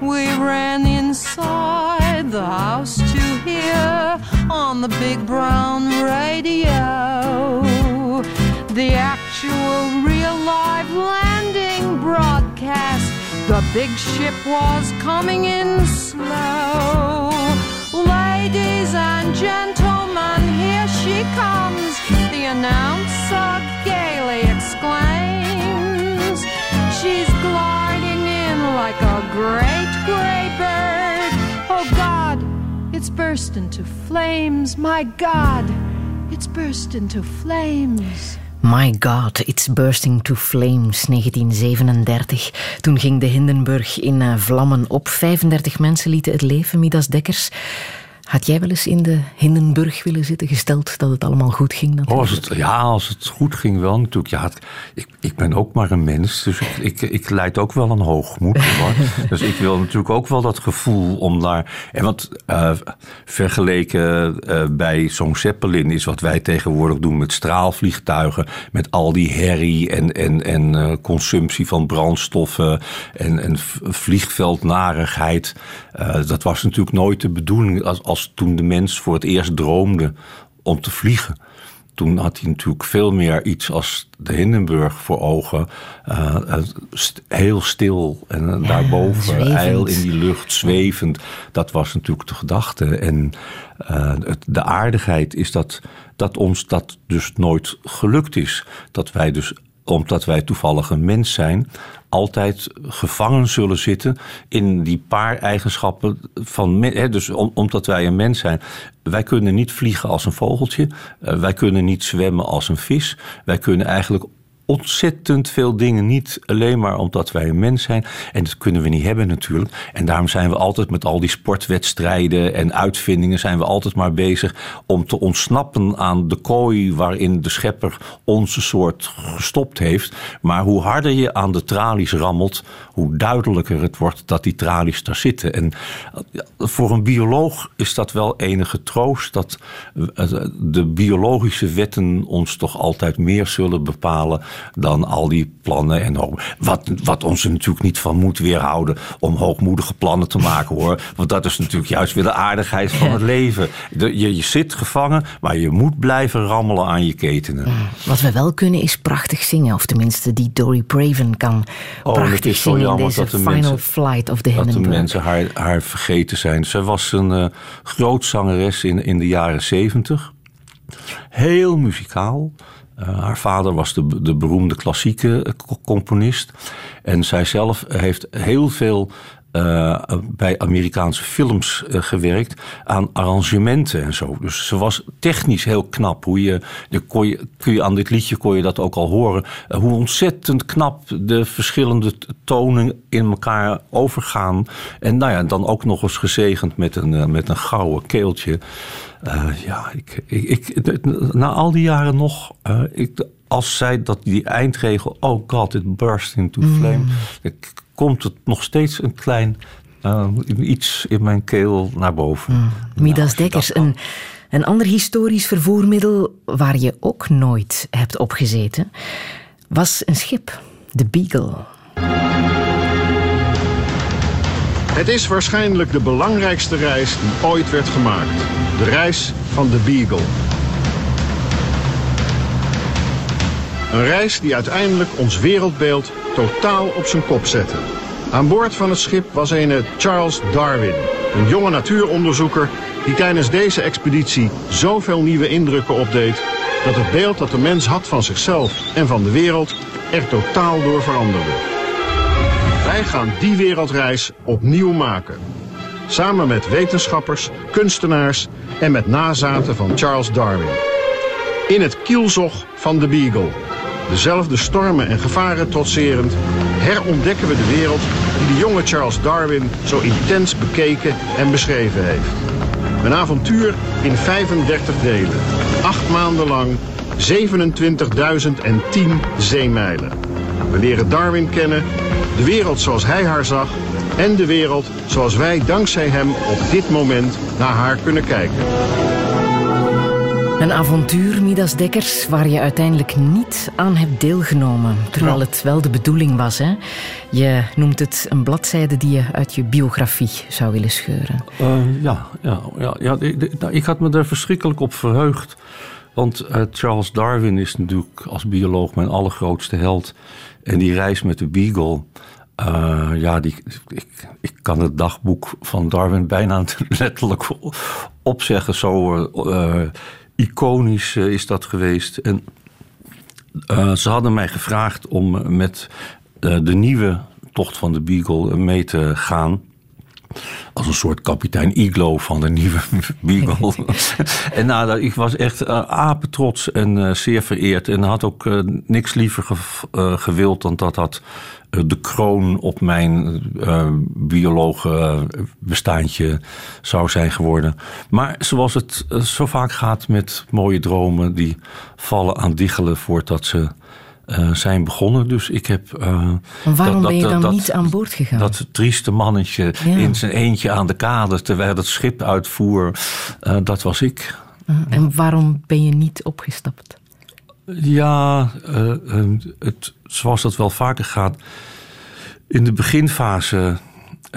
We ran inside the house to hear on the big brown radio the actual real live landing broadcast. The big ship was coming in slow. Ladies and gentlemen, here she comes. The announcer gaily exclaims. She's gliding in like a great gray bird. Oh God, it's burst into flames. My God, it's burst into flames. My God, It's Bursting to Flames, 1937. Toen ging de Hindenburg in eh, vlammen op. 35 mensen lieten het leven, Midas Dekkers. Had jij wel eens in de Hindenburg willen zitten, gesteld dat het allemaal goed ging? Oh, als het, ja, als het goed ging wel natuurlijk. Ja, ik, ik ben ook maar een mens, dus ik, ik, ik leid ook wel een hoogmoed. dus ik wil natuurlijk ook wel dat gevoel om daar... En wat uh, vergeleken uh, bij zo'n Zeppelin is wat wij tegenwoordig doen met straalvliegtuigen... met al die herrie en, en, en uh, consumptie van brandstoffen en, en vliegveldnarigheid... dat was natuurlijk nooit de bedoeling als, als als toen de mens voor het eerst droomde om te vliegen. Toen had hij natuurlijk veel meer iets als de Hindenburg voor ogen. Uh, heel stil en uh, daarboven, zwevend. ijl in die lucht, zwevend. Dat was natuurlijk de gedachte. En uh, het, de aardigheid is dat, dat ons dat dus nooit gelukt is. Dat wij dus omdat wij toevallig een mens zijn, altijd gevangen zullen zitten in die paar eigenschappen van. Dus omdat wij een mens zijn. Wij kunnen niet vliegen als een vogeltje. Uh, wij kunnen niet zwemmen als een vis. Wij kunnen eigenlijk ontzettend veel dingen niet alleen maar omdat wij een mens zijn. En dat kunnen we niet hebben natuurlijk. En daarom zijn we altijd met al die sportwedstrijden en uitvindingen... zijn we altijd maar bezig om te ontsnappen aan de kooi... waarin de schepper onze soort gestopt heeft. Maar hoe harder je aan de tralies rammelt... hoe duidelijker het wordt dat die tralies daar zitten. En voor een bioloog is dat wel enige troost... dat de biologische wetten ons toch altijd meer zullen bepalen dan al die plannen. En wat, wat ons er natuurlijk niet van moet weerhouden om hoogmoedige plannen te maken hoor. Want dat is natuurlijk juist weer de aardigheid van het leven. Je, je zit gevangen, maar je moet blijven rammelen aan je ketenen. Wat we wel kunnen is prachtig zingen. Of tenminste, die Dory Praven kan oh, prachtig zingen in deze Final mensen, Flight of the Hindenburg. Dat de mensen haar, haar vergeten zijn. Zij was een uh, groot zangeres in, in de jaren zeventig. Heel muzikaal. Haar vader was de, de beroemde klassieke eh, componist. En zij zelf heeft heel veel uh, bij Amerikaanse films uh, gewerkt aan arrangementen en zo. Dus ze was technisch heel knap. Hoe je, de, kun je aan dit liedje kon je dat ook al horen. Hoe ontzettend knap de verschillende tonen in elkaar overgaan. En nou ja, dan ook nog eens gezegend met een, met een gouden keeltje. Ja, ik, ik, ik, na al die jaren nog. ik, als zij dat die eindregel, oh god, it burst into flame. Mm komt het nog steeds een klein uh, iets in mijn keel naar boven. Mm. Midas Dekkers, een, een ander historisch vervoermiddel waar je ook nooit hebt opgezeten, was een schip, de Beagle. Het is waarschijnlijk de belangrijkste reis die ooit werd gemaakt. De reis van de Beagle. Een reis die uiteindelijk ons wereldbeeld totaal op zijn kop zette. Aan boord van het schip was een Charles Darwin, een jonge natuuronderzoeker die tijdens deze expeditie zoveel nieuwe indrukken opdeed dat het beeld dat de mens had van zichzelf en van de wereld er totaal door veranderde. Wij gaan die wereldreis opnieuw maken. Samen met wetenschappers, kunstenaars en met nazaten van Charles Darwin. In het kielzog van de Beagle. Dezelfde stormen en gevaren trotserend herontdekken we de wereld die de jonge Charles Darwin zo intens bekeken en beschreven heeft. Een avontuur in 35 delen. Acht maanden lang 27.010 zeemijlen. We leren Darwin kennen, de wereld zoals hij haar zag en de wereld zoals wij dankzij hem op dit moment naar haar kunnen kijken. Een avontuur, Midas Dekkers, waar je uiteindelijk niet aan hebt deelgenomen. Terwijl het wel de bedoeling was. Hè? Je noemt het een bladzijde die je uit je biografie zou willen scheuren. Uh, ja, ja, ja, ja ik, nou, ik had me daar verschrikkelijk op verheugd. Want uh, Charles Darwin is natuurlijk als bioloog mijn allergrootste held. En die reis met de Beagle. Uh, ja, die, ik, ik kan het dagboek van Darwin bijna letterlijk opzeggen. Zo uh, iconisch is dat geweest. En ze hadden mij gevraagd om met de nieuwe tocht van de Beagle mee te gaan als een soort kapitein Iglo van de nieuwe Beagle. en nou, ik was echt uh, apetrots en uh, zeer vereerd. En had ook uh, niks liever ge gewild dan dat dat de kroon op mijn biologenbestaantje zou zijn geworden. Maar zoals het zo vaak gaat met mooie dromen, die vallen aan diggelen voordat ze uh, zijn begonnen. Dus ik heb. Uh, waarom dat, ben je dan dat, niet aan boord gegaan? Dat trieste mannetje ja. in zijn eentje aan de kade terwijl het schip uitvoer, uh, dat was ik. En waarom ben je niet opgestapt? Ja, het, zoals dat wel vaker gaat. In de beginfase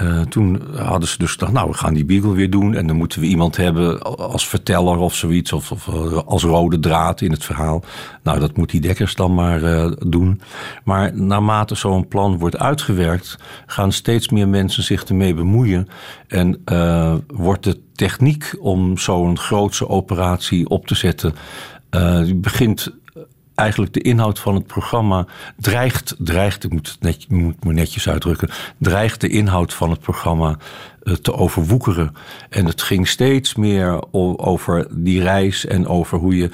uh, toen hadden ze dus gedacht, nou, we gaan die Beagle weer doen. En dan moeten we iemand hebben als verteller of zoiets. Of, of als rode draad in het verhaal. Nou, dat moet die Dekkers dan maar uh, doen. Maar naarmate zo'n plan wordt uitgewerkt, gaan steeds meer mensen zich ermee bemoeien. En wordt de techniek om zo'n grootse operatie op te zetten. die begint eigenlijk de inhoud van het programma dreigt, dreigt ik moet het net, moet me netjes uitdrukken, dreigt de inhoud van het programma uh, te overwoekeren. En het ging steeds meer over die reis en over hoe je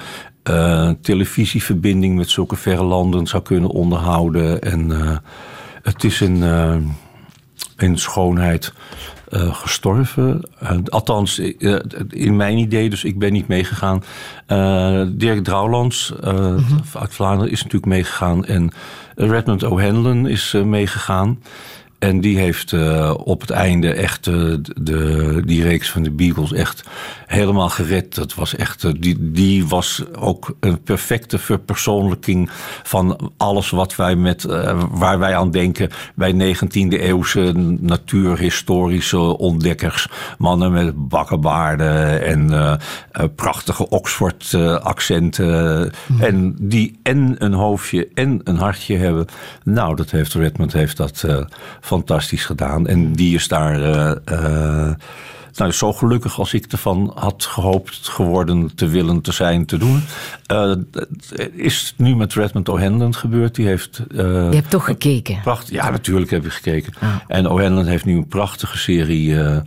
uh, televisieverbinding met zulke verre landen zou kunnen onderhouden. En uh, het is een, een schoonheid uh, gestorven. Uh, althans, uh, in mijn idee, dus ik ben niet meegegaan. Dirk Drouwlands mm-hmm. uit Vlaanderen is natuurlijk meegegaan. En Redmond O'Hanlon is meegegaan. En die heeft uh, op het einde echt uh, de, die reeks van de Beagles echt helemaal gered. Dat was echt, uh, die, die was ook een perfecte verpersoonlijking van alles wat wij met, waar wij aan denken bij 19e eeuwse natuurhistorische ontdekkers. Mannen met bakkenbaarden en prachtige Oxford accenten. Mm. En die en een hoofdje en een hartje hebben. Nou, dat heeft Redmond heeft dat fantastisch gedaan. En die is daar uh, nou, zo gelukkig als ik ervan had gehoopt geworden te willen te zijn te doen. Uh, is nu met Redmond O'Hanlon gebeurd. Die heeft. Uh, Je hebt toch gekeken? Pracht, ja, natuurlijk heb ik gekeken. Ah. En O'Hanlon heeft nu een prachtige serie. Uh,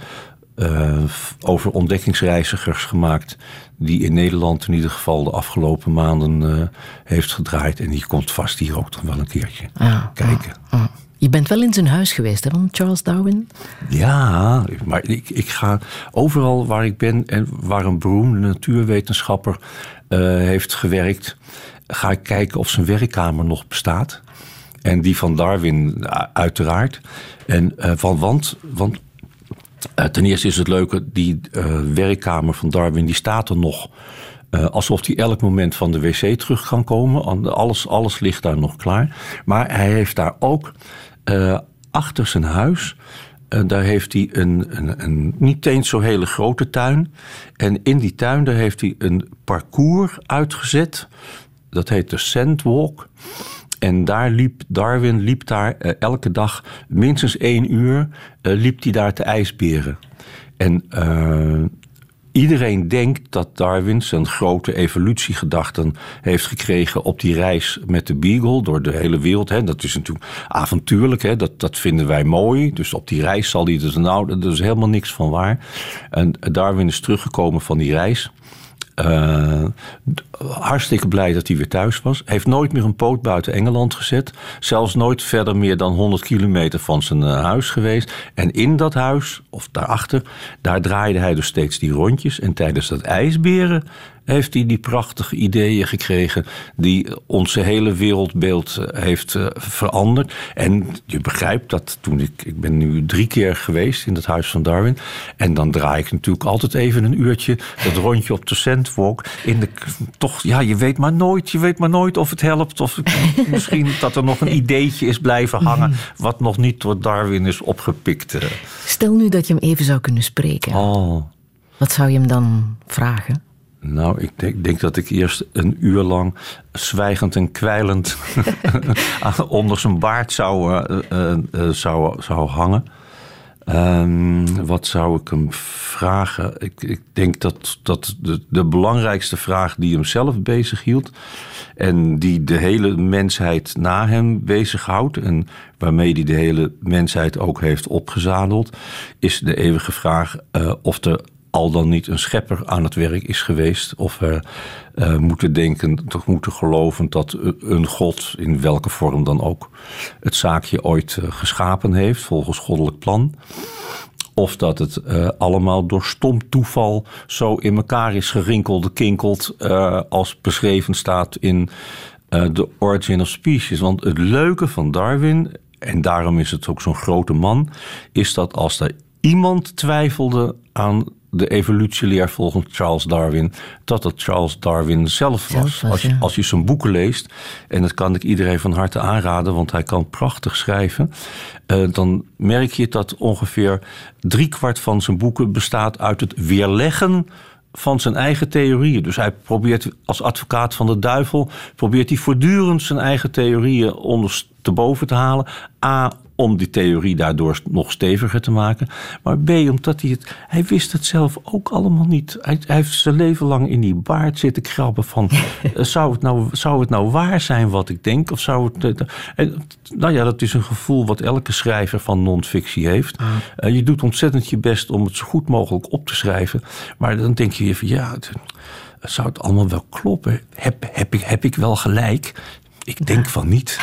over ontdekkingsreizigers gemaakt. Die in Nederland in ieder geval de afgelopen maanden heeft gedraaid. En die komt vast hier ook nog wel een keertje ah, kijken. Ah, je bent wel in zijn huis geweest, hè, van Charles Darwin? Ja, maar ik, ik ga overal waar ik ben en waar een beroemde natuurwetenschapper uh, heeft gewerkt, ga ik kijken of zijn werkkamer nog bestaat. En die van Darwin uiteraard. En uh, van, want, want ten eerste is het leuke, die werkkamer van Darwin die staat er nog. Alsof hij elk moment van de wc terug kan komen. Alles, alles ligt daar nog klaar. Maar hij heeft daar ook uh, achter zijn huis daar heeft hij een, een, een, niet eens zo hele grote tuin. En in die tuin daar heeft hij een parcours uitgezet. Dat heet de Sandwalk. En daar liep Darwin liep daar elke dag minstens één uur liep hij daar te ijsberen. En Iedereen denkt dat Darwin zijn grote evolutiegedachten heeft gekregen op die reis met de Beagle door de hele wereld. Dat is natuurlijk avontuurlijk. Dat, dat vinden wij mooi. Dus op die reis zal hij dus, nou, er is helemaal niks van waar. En Darwin is teruggekomen van die reis. Uh, hartstikke blij dat hij weer thuis was. Heeft nooit meer een poot buiten Engeland gezet. Zelfs nooit verder meer dan 100 kilometer van zijn uh, huis geweest. En in dat huis, of daarachter, daar draaide hij dus steeds die rondjes. En tijdens dat ijsberen heeft hij die prachtige ideeën gekregen die onze hele wereldbeeld eh, heeft eh, veranderd. En je begrijpt dat toen ik, ik ben nu drie keer geweest in het huis van Darwin. En dan draai ik natuurlijk altijd even een uurtje dat rondje op de Sandwalk. In de, toch, ja, je weet maar nooit, je weet maar nooit of het helpt. Of misschien dat er nog een ideetje is blijven hangen wat nog niet door Darwin is opgepikt. Eh. Stel nu dat je hem even zou kunnen spreken. Oh. Wat zou je hem dan vragen? Nou, ik denk, denk, dat ik eerst een uur lang zwijgend en kwijlend onder zijn baard zou, uh, uh, zou, zou hangen. Um, wat zou ik hem vragen? Ik, ik denk dat, dat de, de, belangrijkste vraag die hem zelf bezighield... en die de hele mensheid na hem bezighoudt... en waarmee hij de hele mensheid ook heeft opgezadeld... is de eeuwige vraag uh, of er al dan niet een schepper aan het werk is geweest. Of we uh, moeten denken, toch moeten geloven dat een God, in welke vorm dan ook, het zaakje ooit geschapen heeft volgens goddelijk plan. Of dat het allemaal door stom toeval zo in elkaar is gerinkeld, kinkeld, als beschreven staat in The Origin of Species. Want het leuke van Darwin, en daarom is het ook zo'n grote man, is dat als er iemand twijfelde aan de evolutieleer volgens Charles Darwin, dat het Charles Darwin zelf was. als, je, als je zijn boeken leest, en dat kan ik iedereen van harte aanraden, want hij kan prachtig schrijven, uh, dan merk je dat ongeveer driekwart van zijn boeken bestaat uit het weerleggen van zijn eigen theorieën. Dus hij probeert als advocaat van de duivel, probeert hij voortdurend zijn eigen theorieën ondersteboven te halen. A, om die theorie daardoor nog steviger te maken. Maar B, omdat hij het... Hij wist het zelf ook allemaal niet. Hij, hij heeft zijn leven lang in die baard zitten krabben van... Eh, zou, het nou, zou het nou waar zijn wat ik denk? Of zou het... Uh, nou ja, dat is een gevoel wat elke schrijver van non-fictie heeft. Uh, je doet ontzettend je best om het zo goed mogelijk op te schrijven. Maar dan denk je even, ja... zou het allemaal wel kloppen? Heb, heb, ik, heb ik wel gelijk? Ik denk van niet.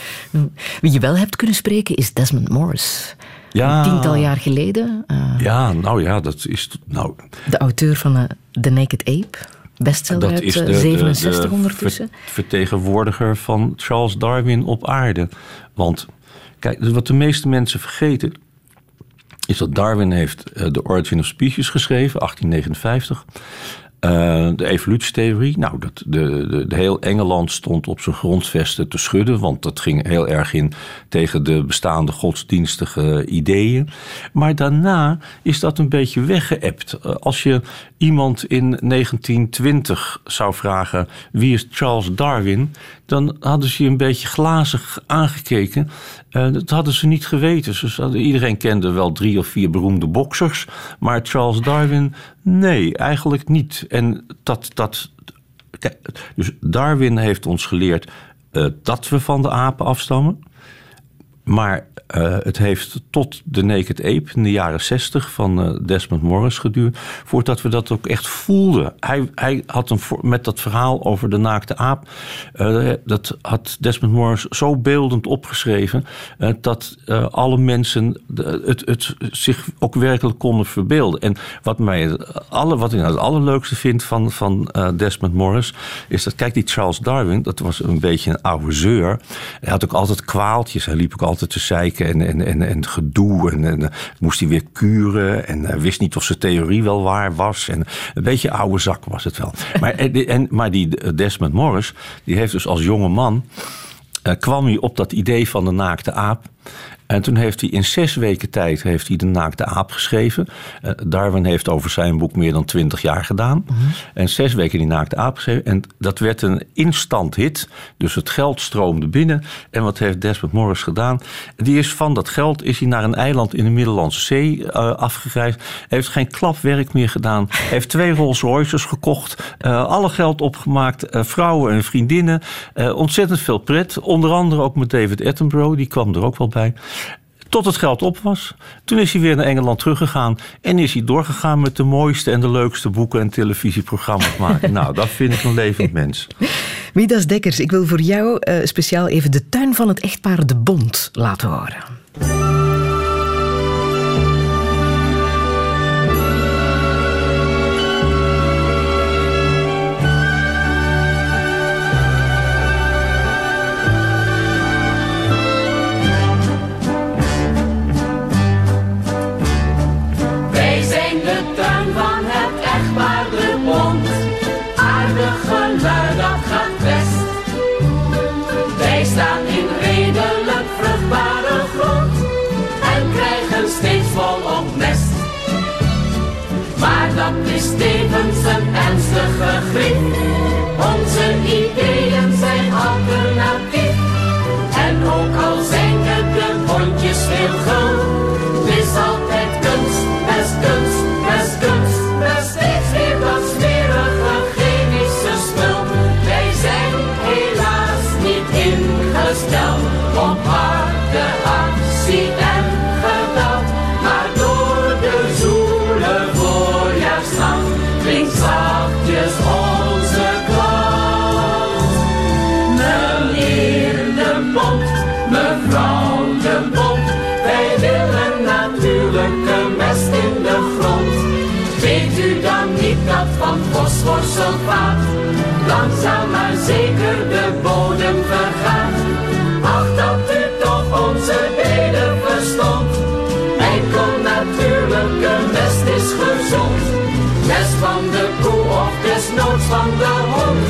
Wie je wel hebt kunnen spreken is Desmond Morris. Ja, een tiental jaar geleden. Uh, ja, nou ja, dat is. Nou, de auteur van uh, The Naked Ape. Bestseller dat is de, 67 de, de ondertussen. vertegenwoordiger van Charles Darwin op aarde. Want kijk, dus wat de meeste mensen vergeten. is dat Darwin heeft The Origin of Species geschreven, 1859. Uh, de evolutietheorie, nou, dat, de, de, de, heel Engeland stond op zijn grondvesten te schudden, want dat ging heel erg in tegen de bestaande godsdienstige ideeën. Maar daarna is dat een beetje weggeëpt. Uh, als je iemand in 1920 zou vragen wie is Charles Darwin, dan hadden ze je een beetje glazig aangekeken. Uh, dat hadden ze niet geweten. Iedereen kende wel drie of vier beroemde boksers, maar Charles Darwin, nee, eigenlijk niet. En dat, dat, dus Darwin heeft ons geleerd uh, dat we van de apen afstammen. Maar uh, het heeft tot de Naked Ape in de jaren 60 van uh, Desmond Morris geduurd. voordat we dat ook echt voelden. Hij, hij had een, met dat verhaal over de naakte aap. Uh, dat had Desmond Morris zo beeldend opgeschreven. dat alle mensen het, het zich ook werkelijk konden verbeelden. En wat, mij, alle, wat ik nou het allerleukste vind van, van Desmond Morris. is dat, kijk, die Charles Darwin, dat was een beetje een oude zeur. Hij had ook altijd kwaaltjes. Hij liep ook altijd te zeiken en, en, en, en gedoe. En, en moest hij weer kuren. En uh, wist niet of zijn theorie wel waar was. En een beetje oude zak was het wel. Maar, en, maar die Desmond Morris, die heeft dus als jonge man. Uh, kwam hij op dat idee van de naakte aap. En toen heeft hij in zes weken tijd heeft hij de naakte aap geschreven. Uh, Darwin heeft over zijn boek meer dan twintig jaar gedaan. Mhm. En zes weken die naakte aap geschreven. En dat werd een instant hit. Dus het geld stroomde binnen. En wat heeft Desmond Morris gedaan? Die is van dat geld is hij naar een eiland in de Middellandse Zee uh, afgereisd. Heeft geen klapwerk meer gedaan. Heeft twee Rolls Royces gekocht. Uh, alle geld opgemaakt. vrouwen en vriendinnen. ontzettend veel pret. Onder andere ook met David Attenborough. Die kwam er ook wel bij. Tot het geld op was. Toen is hij weer naar Engeland teruggegaan. En is hij doorgegaan met de mooiste en de leukste boeken en televisieprogramma's maken. nou, dat vind ik een levend mens. Midas Dekkers, ik wil voor jou uh, speciaal even de tuin van het echtpaar De Bond laten horen. Dat is tevens een ernstige grief. Onze ideeën zijn alternatief. En ook al zijn het de bondjes heel het is altijd kunst, best kunst, best kunst, best steeds weer dat smerige chemische spul. Wij zijn helaas niet ingesteld op harde actie. Langzaam maar zeker de bodem vergaat. Ach, dat u toch onze beden verstond. Enkel natuurlijke mest is gezond. Mest van de koe of desnoods van de hond.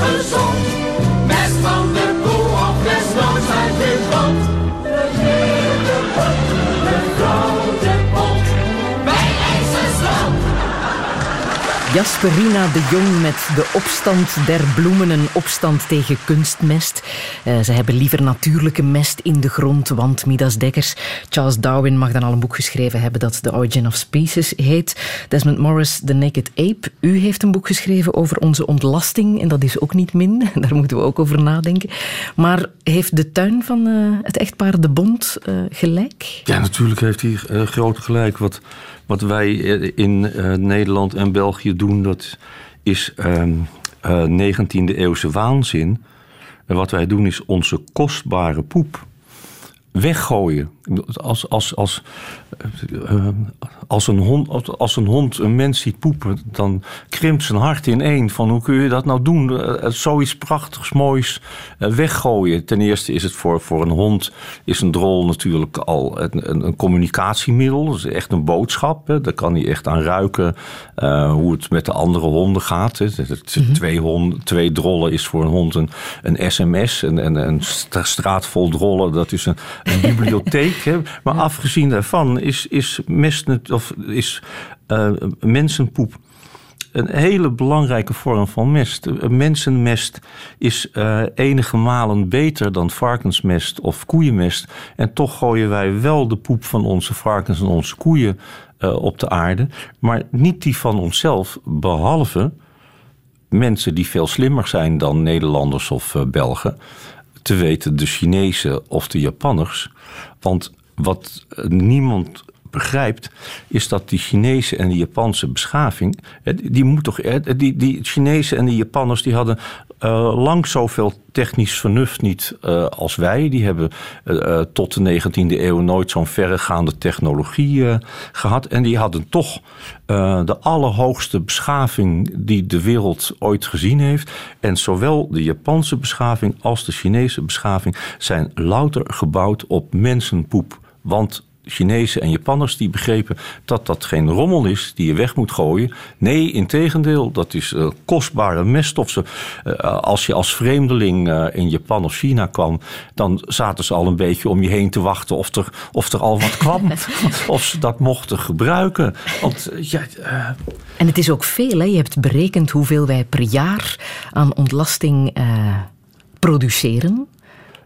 gezond. Mest van de koe of desnoods uit de grond. Jasperina de Jong met de opstand der bloemen, een opstand tegen kunstmest. Uh, ze hebben liever natuurlijke mest in de grond, want Midas Dekkers, Charles Darwin mag dan al een boek geschreven hebben dat The Origin of Species heet. Desmond Morris, The Naked Ape. U heeft een boek geschreven over onze ontlasting en dat is ook niet min. Daar moeten we ook over nadenken. Maar heeft de tuin van uh, het echtpaar De Bond uh, gelijk? Ja, natuurlijk heeft hij groot gelijk. Wat wat wij in uh, Nederland en België doen, dat is uh, uh, 19e eeuwse waanzin. En wat wij doen is onze kostbare poep weggooien. Als, als, als, als een, hond, als een hond een mens ziet poepen, dan krimpt zijn hart in één. Van hoe kun je dat nou doen? Uh, zoiets prachtigs, moois uh, weggooien. Ten eerste is het voor, voor een hond, is een drol natuurlijk al een, een, een communicatiemiddel. Dat is echt een boodschap. Hè. Daar kan hij echt aan ruiken uh, hoe het met de andere honden gaat. Hè. Mm-hmm. twee, honden, twee drollen is voor een hond een, een sms. En een, een straat vol drollen, dat is een, een bibliotheek. Hè. Maar afgezien daarvan is, is, mest, of is uh, mensenpoep een hele belangrijke vorm van mest. Mensenmest is uh, enige malen beter dan varkensmest of koeienmest. En toch gooien wij wel de poep van onze varkens en onze koeien op de aarde. Maar niet die van onszelf, behalve mensen die veel slimmer zijn dan Nederlanders of Belgen. Te weten de Chinezen of de Japanners. Want wat niemand begrijpt, is dat die Chinese en die Japanse beschaving, die moet toch, die, die Chinese en die Japanners, die hadden uh, lang zoveel technisch vernuft niet uh, als wij. Die hebben uh, tot de 19e eeuw nooit zo'n verregaande technologie gehad. En die hadden toch de allerhoogste beschaving die de wereld ooit gezien heeft. En zowel de Japanse beschaving als de Chinese beschaving zijn louter gebouwd op mensenpoep. Want Chinezen en Japanners die begrepen dat dat geen rommel is die je weg moet gooien. Nee, integendeel, dat is uh, kostbare meststof. Uh, als je als vreemdeling uh, in Japan of China kwam, dan zaten ze al een beetje om je heen te wachten of er, of er al wat kwam. of ze dat mochten gebruiken. Want, ja, En het is ook veel, hè? je hebt berekend hoeveel wij per jaar aan ontlasting produceren.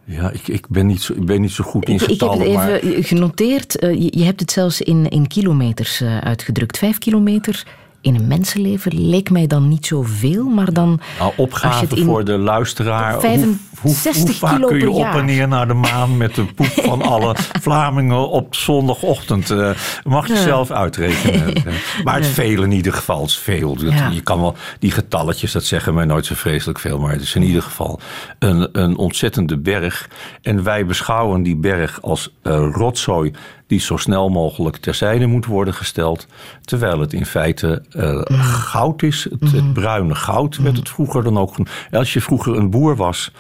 Ja, ik, ik, ben niet zo, ik ben niet zo goed in ik, getallen. Ik heb het even genoteerd. Uh, je, je, hebt het zelfs in, in kilometers uh, uitgedrukt. Vijf kilometer in een mensenleven leek mij dan niet zoveel, maar dan... Nou, opgave in voor de luisteraar. 65 hoe, hoe, hoe vaak kun je op en neer naar de maan met de poep van alle Vlamingen op zondagochtend? Uh, mag je ja. zelf uitrekenen. maar het veel in ieder geval, het is veel. Ja. Je kan wel, die getalletjes, dat zeggen mij nooit zo vreselijk veel, maar het is in ieder geval een, een ontzettende berg. En wij beschouwen die berg als uh, rotzooi die zo snel mogelijk terzijde moet worden gesteld. Terwijl het in feite uh, goud is. Het, het, bruine goud werd het vroeger dan ook. Als je vroeger een boer was,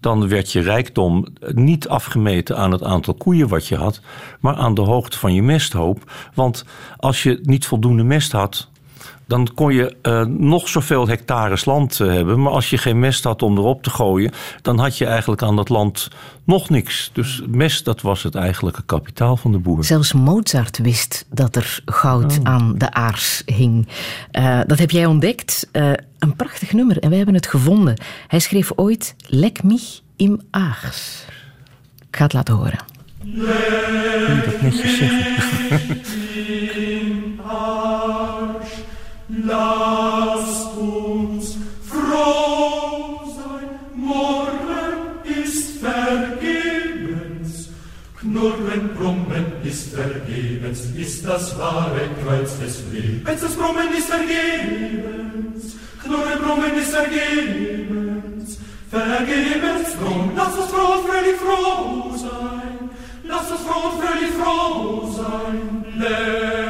dan werd je rijkdom niet afgemeten aan het aantal koeien wat je had, maar aan de hoogte van je mesthoop. Want als je niet voldoende mest had, dan kon je uh, nog zoveel hectares land uh, hebben. Maar als je geen mest had om erop te gooien, dan had je eigenlijk aan dat land nog niks. Dus mest, dat was het eigenlijke kapitaal van de boer. Zelfs Mozart wist dat er goud oh. aan de aars hing. Uh, dat heb jij ontdekt. een prachtig nummer en wij hebben het gevonden. Hij schreef ooit Lek mich im Aars. Ik ga het laten horen. Je dat netjes zeggen? Lasst uns froh sein, morgen ist vergebens. Knurren, brummen ist vergebens, ist das wahre Kreuz des Lebens. Das Brummen ist vergebens, Knurren, brummen ist vergebens, vergebens drum. Lass uns froh und fröhlich froh sein, lass uns froh und fröhlich froh sein. Leck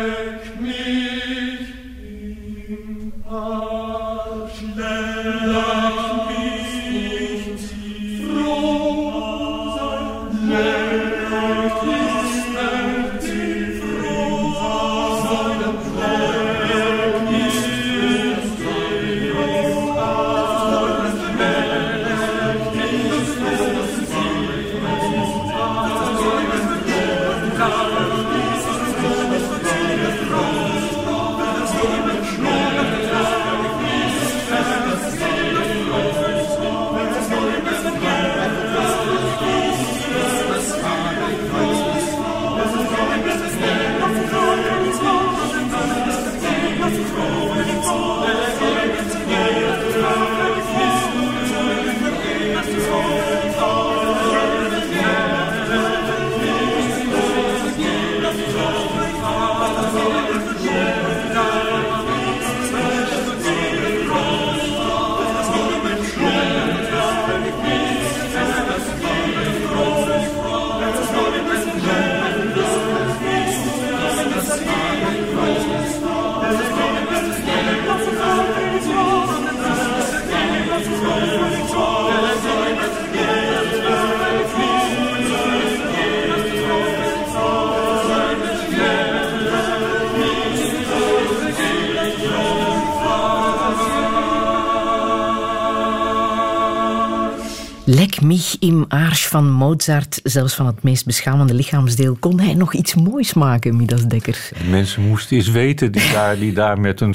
mich im Arsch van Mozart, zelfs van het meest beschamende lichaamsdeel, kon hij nog iets moois maken, Midas Dekker. Mensen moesten eens weten die daar, die daar met een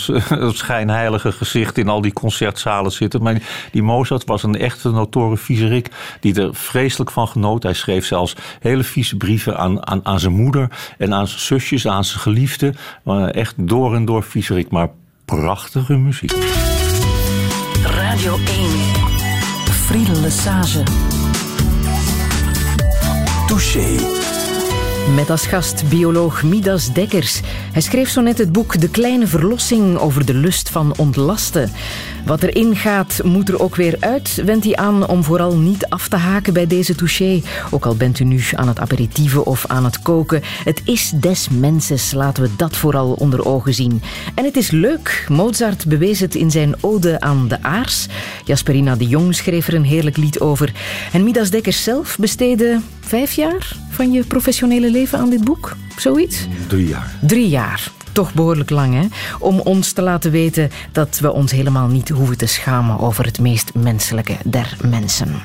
schijnheilige gezicht in al die concertzalen zitten. Maar die Mozart was een echte notoren viezerik die er vreselijk van genoot. Hij schreef zelfs hele vieze brieven aan, aan, aan zijn moeder en aan zijn zusjes, aan zijn geliefden. Echt door en door viezerik, maar prachtige muziek. Radio 1. Friedel Lesage. Touché. Met als gast bioloog Midas Dekkers. Hij schreef zo net het boek De Kleine Verlossing over de lust van ontlasten. Wat erin gaat, moet er ook weer uit, wendt hij aan om vooral niet af te haken bij deze touché. Ook al bent u nu aan het aperitieven of aan het koken. Het is des mensens, laten we dat vooral onder ogen zien. En het is leuk. Mozart bewees het in zijn Ode aan de Aars. Jasperina de Jong schreef er een heerlijk lied over. En Midas Dekkers zelf besteedde vijf jaar van je professionele leven aan dit boek? Zoiets? Drie jaar. Drie jaar. Toch behoorlijk lang, hè? Om ons te laten weten dat we ons helemaal niet hoeven te schamen over het meest menselijke der mensen.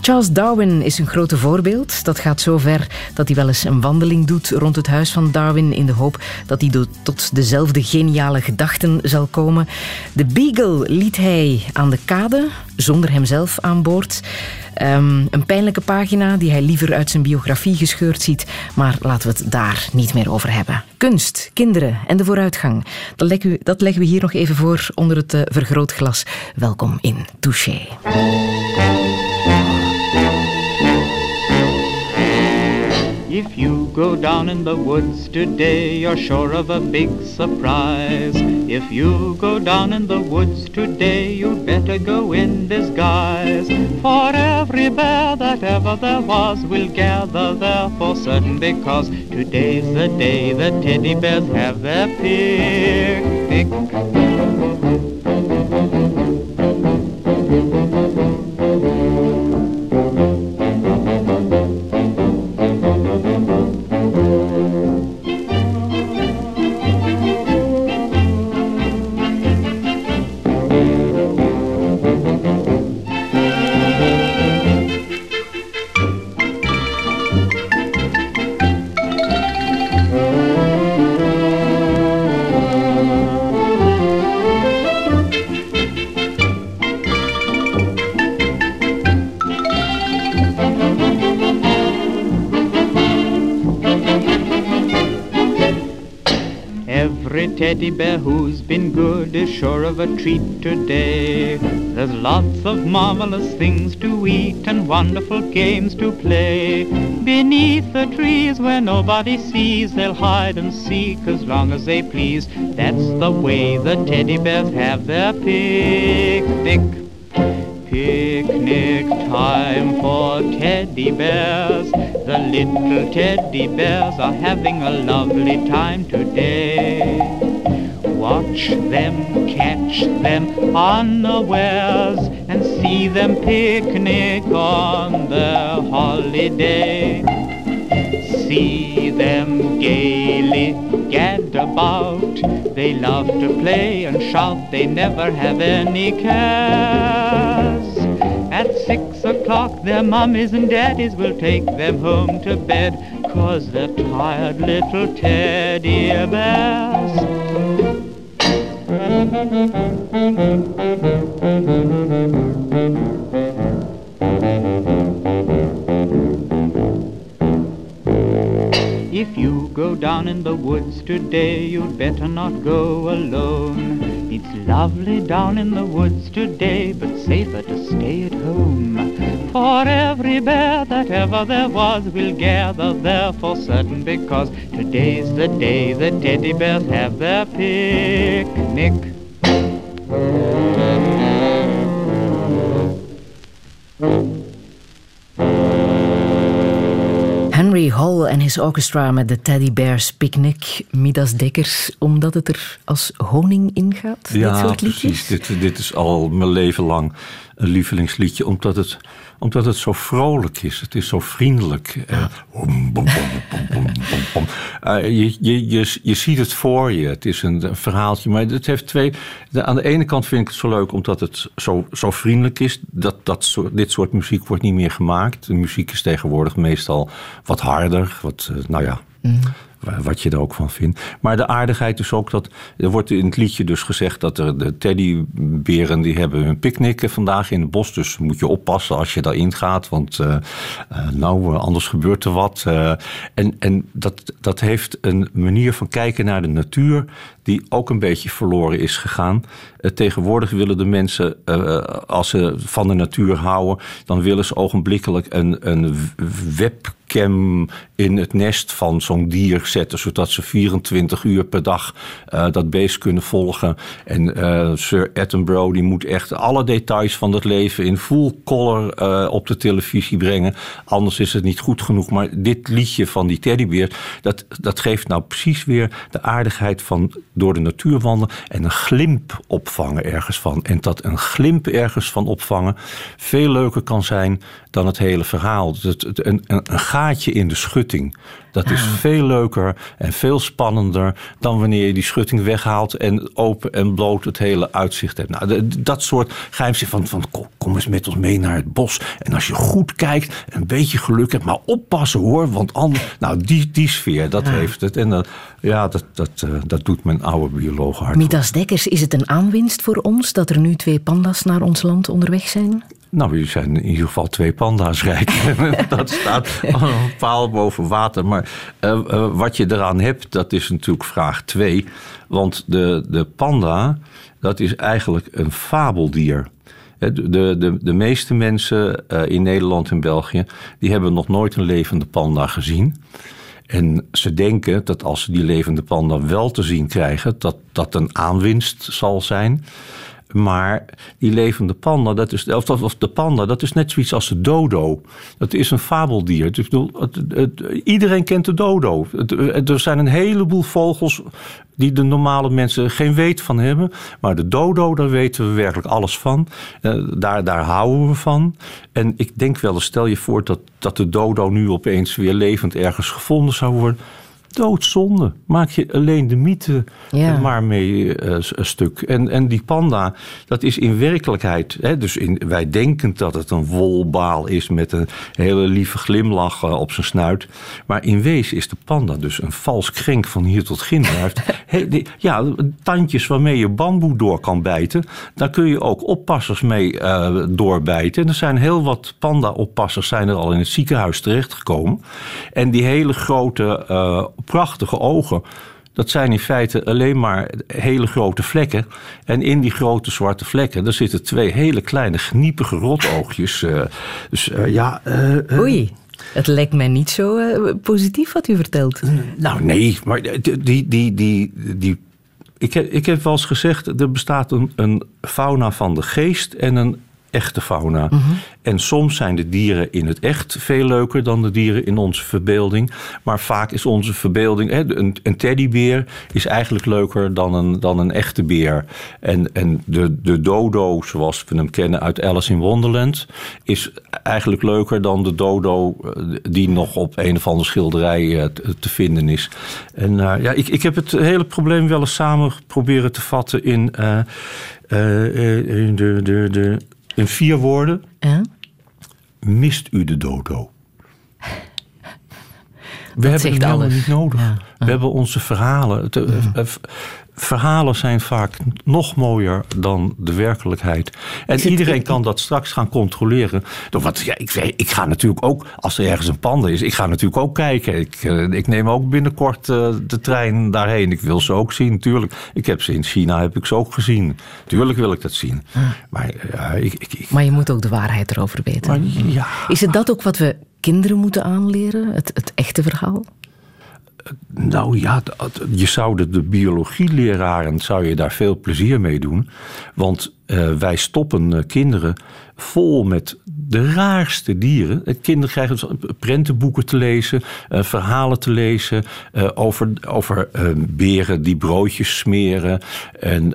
Charles Darwin is een grote voorbeeld. Dat gaat zo ver dat hij wel eens een wandeling doet rond het huis van Darwin in de hoop dat hij tot dezelfde geniale gedachten zal komen. De Beagle liet hij aan de kade, zonder hemzelf aan boord. Ehm, een pijnlijke pagina die hij liever uit zijn biografie gescheurd ziet. Maar laten we het daar niet meer over hebben. Kunst, kinderen en de vooruitgang. Dat leggen we, dat leggen we hier nog even voor onder het uh, vergrootglas. Welkom in Touché. If you go down in the woods today, you're sure of a big surprise. If you go down in the woods today, you'd better go in disguise. For every bear that ever there was will gather there for certain, because today's the day the teddy bears have their picnic. teddy of a treat today. There's lots of marvelous things to eat and wonderful games to play. Beneath the trees where nobody sees, they'll hide and seek as long as they please. That's the way the teddy bears have their picnic. Picnic time for teddy bears. The little teddy bears are having a lovely time today. Watch them, catch them unawares, and see them picnic on their holiday. See them gaily gad about, they love to play and shout, they never have any cares. At six o'clock their mummies and daddies will take them home to bed, cause they're tired little teddy bears. If you go down in the woods today, you'd better not go alone. It's lovely down in the woods today, but safer to stay at home. For every bear that ever there was will gather there for certain, because today's the day the teddy bears have their picnic. En his orchestra met de Teddy Bears Picnic, Midas Dekkers, omdat het er als honing in gaat? Ja, precies. Dit, dit is al mijn leven lang een lievelingsliedje, omdat het, omdat het zo vrolijk is. Het is zo vriendelijk. Je, je, je, je ziet het voor je. Het is een, een verhaaltje. Maar het heeft twee. De, aan de ene kant vind ik het zo leuk omdat het zo, zo vriendelijk is. Dat, dat soort, dit soort muziek wordt niet meer gemaakt. De muziek is tegenwoordig meestal wat harder. Wat, eh, nou ja. Wat je er ook van vindt. Maar de aardigheid is ook dat. Er wordt in het liedje dus gezegd dat er de teddyberen. die hebben hun picknick vandaag in het bos. Dus moet je oppassen als je daarin gaat. Want uh, uh, nou, anders gebeurt er wat. En en dat, dat heeft een manier van kijken naar de natuur. Die ook een beetje verloren is gegaan. tegenwoordig willen de mensen. als ze van de natuur houden. dan willen ze ogenblikkelijk een, een webcam in het nest van zo'n dier zetten, zodat ze 24 uur per dag dat beest kunnen volgen. En Sir Attenborough die moet echt alle details van het leven in full color op de televisie brengen. Anders is het niet goed genoeg. Maar dit liedje van die teddybeer, dat, dat geeft nou precies weer de aardigheid van door de natuur wandelen en een glimp opvangen ergens van. En dat een glimp ergens van opvangen veel leuker kan zijn dan het hele verhaal. Het, een, een, een gaatje in de schutting. Dat is veel leuker en veel spannender dan wanneer je die schutting weghaalt en open en bloot het hele uitzicht hebt. Nou, dat soort geheimzin van, van kom eens met ons mee naar het bos. En als je goed kijkt, een beetje geluk hebt, maar oppassen hoor, want anders, nou die, die sfeer, dat heeft het. En dat, ja, dat, dat, uh, dat doet mijn oude bioloog hard. Midas Dekkers, is het een aanwinst voor ons dat er nu twee panda's naar ons land onderweg zijn? Nou, we zijn in ieder geval twee panda's rijk. dat staat een paal boven water. Maar uh, uh, wat je eraan hebt, dat is natuurlijk vraag twee. Want de, de panda, dat is eigenlijk een fabeldier. De, de, de meeste mensen uh, in Nederland en België... die hebben nog nooit een levende panda gezien. En ze denken dat als ze die levende panda wel te zien krijgen... dat dat een aanwinst zal zijn... Maar die levende panda, dat is, of, of de panda, dat is net zoiets als de dodo. Dat is een fabeldier. Dus, bedoel, het, iedereen kent de dodo. Er zijn een heleboel vogels die de normale mensen geen weet van hebben. Maar de dodo, daar weten we werkelijk alles van. Uh, daar, daar houden we van. En ik denk wel stel je voor dat, dat de dodo nu opeens weer levend ergens gevonden zou worden doodzonde. Maak je alleen de mythe ja. maar mee uh, een stuk. En, en die panda, dat is in werkelijkheid... Hè, dus in, wij denken dat het een wolbaal is... met een hele lieve glimlach uh, op zijn snuit. Maar in wezen is de panda dus een vals krenk van hier tot ginder. Ja, tandjes waarmee je bamboe door kan bijten. Daar kun je ook oppassers mee uh, doorbijten. En er zijn heel wat panda-oppassers zijn er al in het ziekenhuis terechtgekomen. En die hele grote prachtige ogen. Dat zijn in feite alleen maar hele grote vlekken. En in die grote zwarte vlekken, daar zitten twee hele kleine gniepige rotoogjes. Uh, dus uh, ja. Uh, Oei. Het lijkt mij niet zo positief wat u vertelt. Nou, nee, maar die. die, die, die ik, heb, ik heb wel eens gezegd: er bestaat een, een fauna van de geest en een echte fauna. Mm -hmm. En soms zijn de dieren in het echt veel leuker dan de dieren in onze verbeelding. Maar vaak is onze verbeelding. Hè, een, een teddybeer is eigenlijk leuker dan een, dan een echte beer. En, en de, de dodo, zoals we hem kennen uit Alice in Wonderland, is eigenlijk leuker dan de dodo die nog op een of andere schilderij te, te vinden is. En uh, ja, ik, ik heb het hele probleem wel eens samen proberen te vatten in. Uh, uh, de, de, de, in vier woorden. Mist u de dodo? We Dat hebben het helemaal niet nodig. Ja. We hebben onze verhalen. Te, ja. Verhalen zijn vaak nog mooier dan de werkelijkheid. En iedereen kan dat straks gaan controleren. Door wat, ja, ik, ik ga natuurlijk ook, als er ergens een panda is, ik ga natuurlijk ook kijken. Ik, ik neem ook binnenkort uh, de trein daarheen. Ik wil ze ook zien, natuurlijk. Ik heb ze in China heb ik ze ook gezien. Tuurlijk wil ik dat zien. Maar, ik, ik, maar je moet ook de waarheid erover weten. Maar, ja. Is het dat ook wat we kinderen moeten aanleren? Het, het echte verhaal? Nou ja, je zou de, de biologieleraren zou je daar veel plezier mee doen. Want uh, wij stoppen uh, kinderen vol met de raarste dieren. Kinderen krijgen dus prentenboeken te lezen, uh, verhalen te lezen uh, over, over beren die broodjes smeren en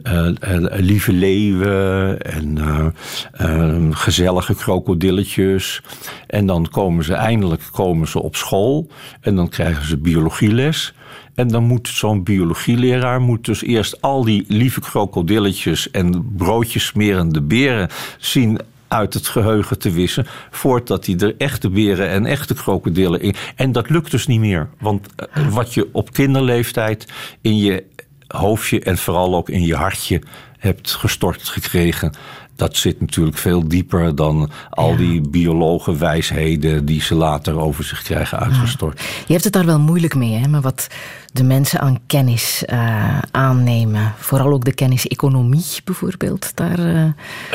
lieve leeuwen en gezellige krokodilletjes. En dan komen ze eindelijk komen ze op school en dan krijgen ze biologieles. En dan moet zo'n biologieleraar moet dus eerst al die lieve krokodilletjes en broodjes smerende beren zien uit het geheugen te wissen. Voordat hij er echte beren en echte krokodillen in. En dat lukt dus niet meer. Want eh, wat je op kinderleeftijd in je hoofdje en vooral ook in je hartje hebt gestort gekregen dat zit natuurlijk veel dieper dan al die biologen wijsheden die ze later over zich krijgen uitgestort. Je hebt het daar wel moeilijk mee, hè, met wat de mensen aan kennis uh, aannemen. Vooral ook de kennis economie bijvoorbeeld. Daar, uh,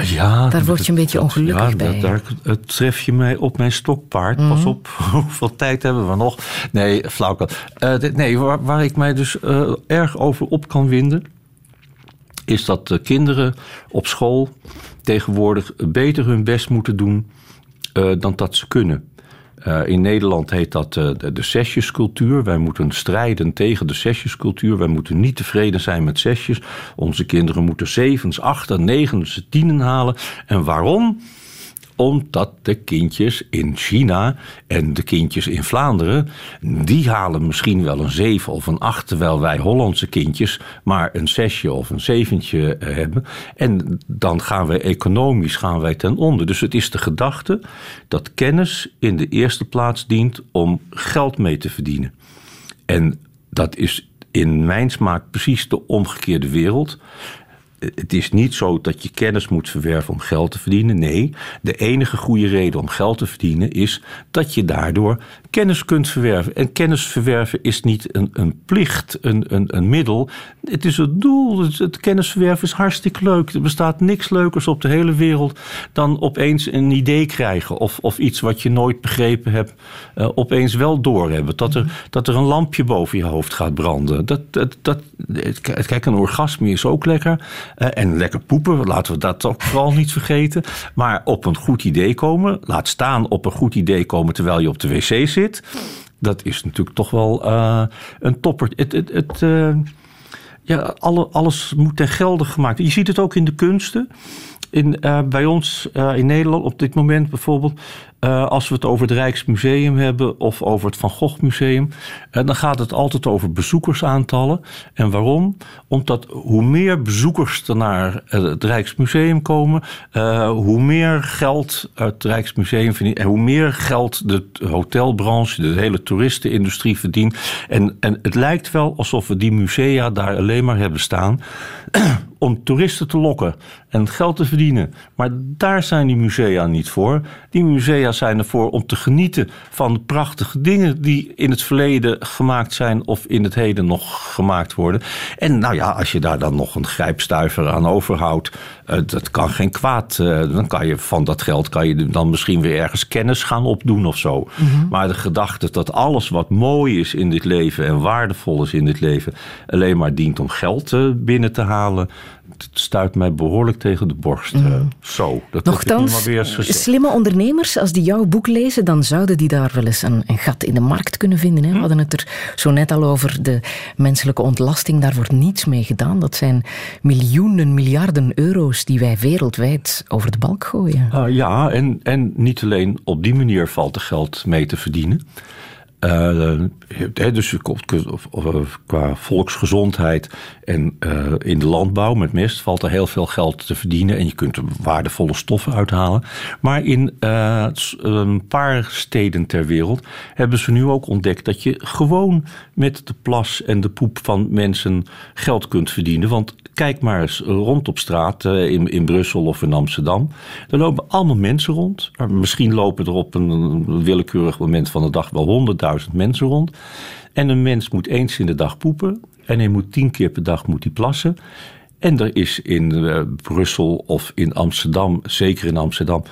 ja, daar word je een beetje ongelukkig ja, bij. Daar, daar tref je mij op mijn stokpaard. Pas mhm. op, hoeveel tijd hebben we nog? Nee, flauwkal. Uh, nee, waar, waar, ik mij dus erg over op kan winden is dat de kinderen op school tegenwoordig beter hun best moeten doen uh, dan dat ze kunnen. Uh, in Nederland heet dat de, de zesjescultuur. Wij moeten strijden tegen de zesjescultuur. Wij moeten niet tevreden zijn met zesjes. Onze kinderen moeten zevens, achten, negens, tienen halen. En waarom? Omdat de kindjes in China en de kindjes in Vlaanderen, die halen misschien wel een zeven of een acht, terwijl wij Hollandse kindjes maar een zesje of een zeventje eh, hebben. En dan gaan wij economisch gaan wij ten onder. Dus het is de gedachte dat kennis in de eerste plaats dient om geld mee te verdienen. En dat is in mijn smaak precies de omgekeerde wereld het is niet zo dat je kennis moet verwerven om geld te verdienen. Nee, de enige goede reden om geld te verdienen is dat je daardoor kennis kunt verwerven. En kennis verwerven is niet een, een plicht, een, een, een middel. Het is het doel. Het, het kennis verwerven is hartstikke leuk. Er bestaat niks leukers op de hele wereld dan opeens een idee krijgen. Of, of iets wat je nooit begrepen hebt, uh, opeens wel doorhebben. Dat er, dat er een lampje boven je hoofd gaat branden. Dat, dat, dat, kijk, een orgasme is ook lekker. Uh, en lekker poepen, laten we dat ook vooral niet vergeten. Maar op een goed idee komen, laat staan op een goed idee komen terwijl je op de wc zit dat is natuurlijk toch wel uh, een topper. Het, het, het, uh, ja, alle, alles moet ten gelde gemaakt. Je ziet het ook in de kunsten. In, bij ons in Nederland op dit moment bijvoorbeeld uh, als we het over het Rijksmuseum hebben of over het Van Gogh Museum, uh, dan gaat het altijd over bezoekersaantallen. En waarom? Omdat hoe meer bezoekers er naar het Rijksmuseum komen, hoe meer geld het Rijksmuseum verdient en hoe meer geld de hotelbranche, de hele toeristenindustrie verdient. En, en het lijkt wel alsof we die musea daar alleen maar hebben staan om toeristen te lokken en geld te verdienen. Maar daar zijn die musea niet voor. Die musea zijn ervoor om te genieten van de prachtige dingen die in het verleden gemaakt zijn of in het heden nog gemaakt worden. En nou ja, als je daar dan nog een grijpstuiver aan overhoudt, uh, dat kan geen kwaad. Uh, dan kan je van dat geld kan je dan misschien weer ergens kennis gaan opdoen of zo. Mm-hmm. Maar de gedachte dat alles wat mooi is in dit leven en waardevol is in dit leven alleen maar dient om geld uh, binnen te halen stuit mij behoorlijk tegen de borst. Mm. zo, dat Nochtans, weer slimme ondernemers, als die jouw boek lezen, dan zouden die daar wel eens een, een gat in de markt kunnen vinden. Hè? We hm. hadden het er zo net al over de menselijke ontlasting. Daar wordt niets mee gedaan. Dat zijn miljoenen, miljarden euro's die wij wereldwijd over de balk gooien. Uh, ja, en, en niet alleen op die manier valt er geld mee te verdienen. Uh, dus qua volksgezondheid en uh, in de landbouw met mest valt er heel veel geld te verdienen en je kunt er waardevolle stoffen uithalen. Maar in een paar steden ter wereld hebben ze nu ook ontdekt dat je gewoon met de plas en de poep van mensen geld kunt verdienen. Want kijk maar eens rond op straat in, in Brussel of in Amsterdam. Er lopen allemaal mensen rond. Misschien lopen er op een willekeurig moment van de dag wel honderdduizend mensen rond. En een mens moet eens in de dag poepen. En hij moet tien keer per dag moet plassen. En er is in uh, Brussel of in Amsterdam, zeker in Amsterdam,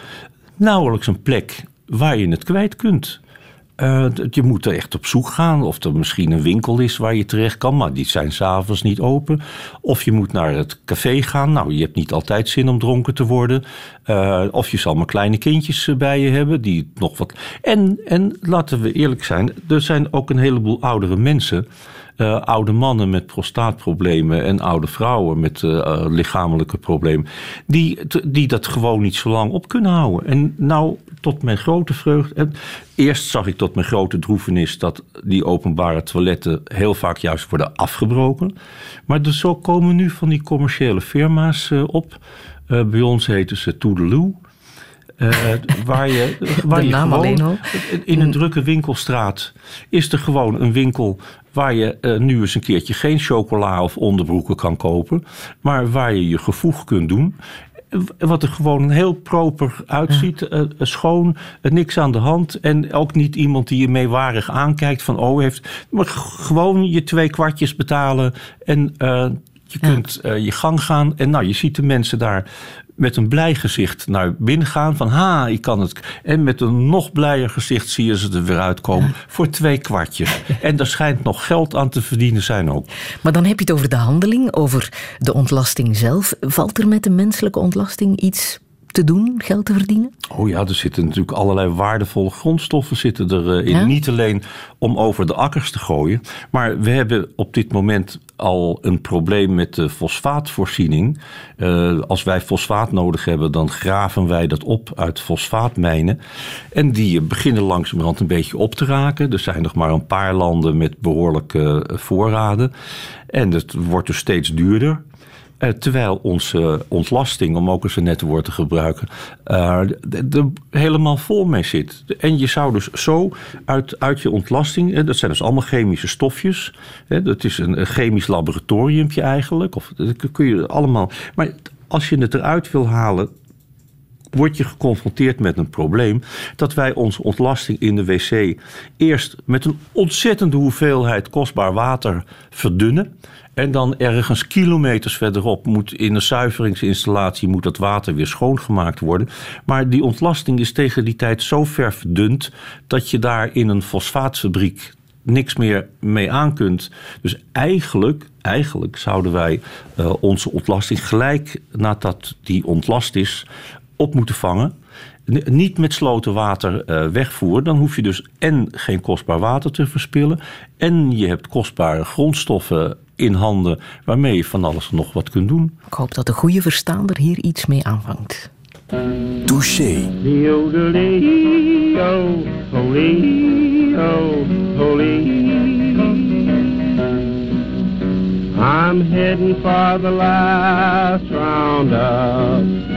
nauwelijks een plek waar je het kwijt kunt. Uh, je moet er echt op zoek gaan. Of er misschien een winkel is waar je terecht kan, maar die zijn s'avonds niet open. Of je moet naar het café gaan. Nou, je hebt niet altijd zin om dronken te worden. Uh, of je zal maar kleine kindjes eh, bij je hebben die nog wat. En, en laten we eerlijk zijn, er zijn ook een heleboel oudere mensen. Oude mannen met prostaatproblemen en oude vrouwen met lichamelijke problemen, die, die dat gewoon niet zo lang op kunnen houden. En nou, tot mijn grote vreugde. Eerst zag ik tot mijn grote droevenis dat die openbare toiletten heel vaak juist worden afgebroken. Maar dus zo komen nu van die commerciële firma's uh, op. bij ons heten ze Toedeloe. Uh, waar je, waar de je naam gewoon, alleen al. In een drukke winkelstraat is er gewoon een winkel waar je uh, nu eens een keertje geen chocola of onderbroeken kan kopen, maar waar je je gevoeg kunt doen. Wat er gewoon heel proper uitziet, uh, schoon, niks aan de hand. En ook niet iemand die je meewarig aankijkt van oh heeft. Maar gewoon je twee kwartjes betalen en je kunt je gang gaan. En nou, je ziet de mensen daar met een blij gezicht naar binnen gaan. Van ha, ik kan het. En met een nog blijer gezicht zie je ze er weer uitkomen. Voor twee kwartjes. En daar schijnt nog geld aan te verdienen zijn ook. Maar dan heb je het over de handeling, over de ontlasting zelf. Valt er met de menselijke ontlasting iets te doen, geld te verdienen? Oh ja, er zitten natuurlijk allerlei waardevolle grondstoffen zitten erin. Ja? Niet alleen om over de akkers te gooien. Maar we hebben op dit moment al een probleem met de fosfaatvoorziening. Uh, als wij fosfaat nodig hebben, dan graven wij dat op uit fosfaatmijnen. En die beginnen langzamerhand een beetje op te raken. Er zijn nog maar een paar landen met behoorlijke voorraden. En het wordt dus steeds duurder. Uh, terwijl onze ontlasting, om ook eens een net woord te gebruiken, uh, er helemaal vol mee zit. En je zou dus zo uit, uit je ontlasting, dat zijn dus allemaal chemische stofjes. Dat is een, een chemisch laboratoriumpje eigenlijk. Of, dat kun je allemaal. Maar als je het eruit wil halen, word je geconfronteerd met een probleem dat wij onze ontlasting in de wc eerst met een ontzettende hoeveelheid kostbaar water verdunnen. En dan ergens kilometers verderop moet in een zuiveringsinstallatie moet dat water weer schoongemaakt worden. Maar die ontlasting is tegen die tijd zo ver verdund dat je daar in een fosfaatfabriek niks meer mee aan kunt. Dus eigenlijk, eigenlijk zouden wij uh, onze ontlasting gelijk nadat die ontlast is op moeten vangen. Niet met sloten water uh, wegvoeren. Dan hoef je dus en geen kostbaar water te verspillen. En je hebt kostbare grondstoffen in handen waarmee je van alles nog wat kunt doen. Ik hoop dat de goede verstaander hier iets mee aanvangt. Touché. I'm heading for the last roundup.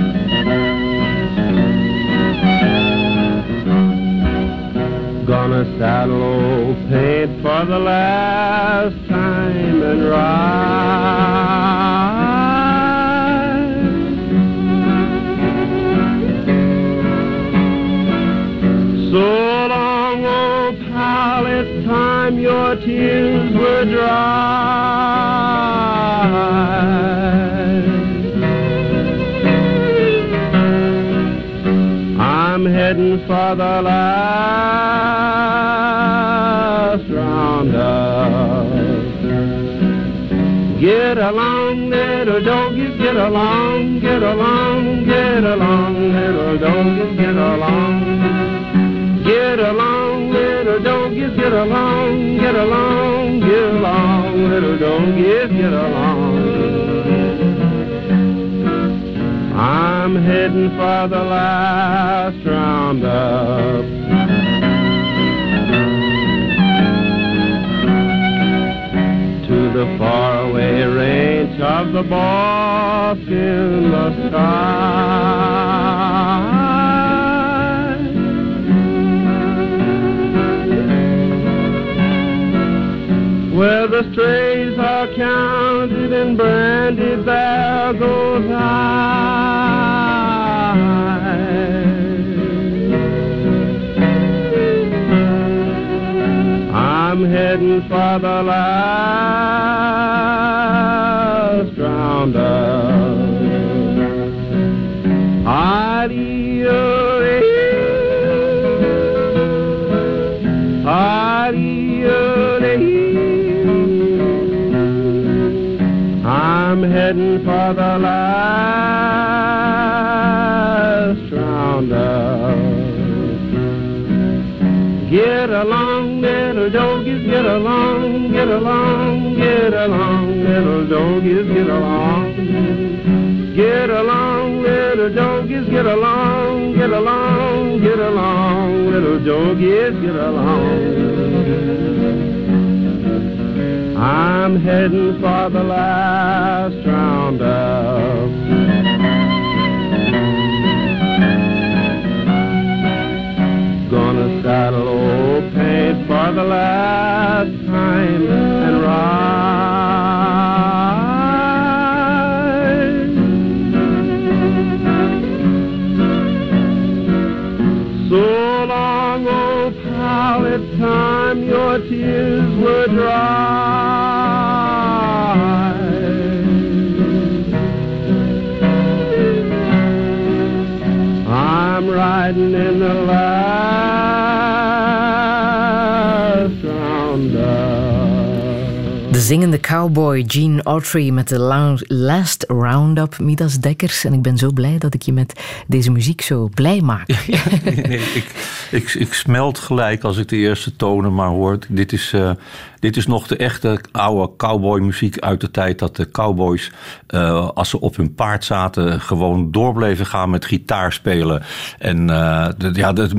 Gonna saddle old paint for the last time and ride. So long, old pal, it's time your tears were dry. I'm heading for the last Get along, little doggies, get along, get along, get along, little doggies, get along. Get along, little doggies, get along, get along, get along, little doggies, get along. I'm heading for the last roundup. Of the boss in the sky. Where the strays are counted and branded, there goes I. I'm heading for the flounder. Adieu, I'm heading for the last rounder. Get along, little doggies, get along, get along, get along, little doggies, get along. Get along, little doggies, get along, get along, get along, little doggies, get along. I'm heading for the last round roundup. Gonna saddle old paint for the last time and ride. Tears were dry. I'm riding in the last De zingende cowboy Gene Autry met de la- Last Roundup, Midas Dekkers. En ik ben zo blij dat ik je met deze muziek zo blij maak. Nee, ik, ik, ik smelt gelijk als ik de eerste tonen maar hoor. Dit is, eh, dit is nog de echte oude cowboymuziek uit de tijd dat de cowboys, eh, als ze op hun paard zaten, gewoon door bleven gaan met gitaar spelen. En eh, de, ja, de,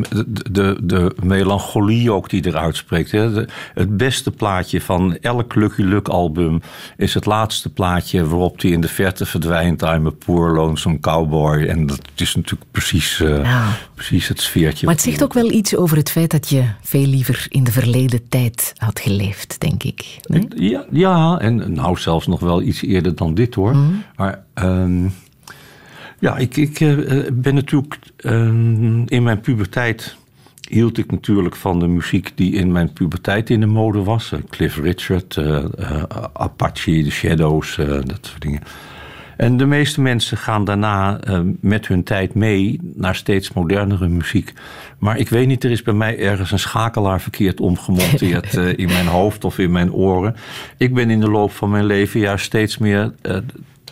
de, de, melancholie ook die eruit spreekt. Hè. De- het beste plaatje van elk Lucky Luke album is het laatste plaatje waarop hij in de verte verdwijnt. I'm a poor lonesome cowboy. En dat is natuurlijk precies, eh, Ja. precies het sfeertje. Maar het zegt ook wel iets over het feit dat je veel liever in de verleden tijd had geleefd, denk ik. Nee? Ja, ja, en nou zelfs nog wel iets eerder dan dit hoor. Mhm. Maar ehm, ja, ik, ik eh, ben natuurlijk ehm, in mijn puberteit hield ik natuurlijk van de muziek die in mijn puberteit in de mode was. Eh, Cliff Richard, eh, Apache, The Shadows, dat soort dingen. En de meeste mensen gaan daarna eh, met hun tijd mee naar steeds modernere muziek. Maar ik weet niet, er is bij mij ergens een schakelaar verkeerd omgemonteerd eh, in mijn hoofd of in mijn oren. Ik ben in de loop van mijn leven juist steeds meer eh,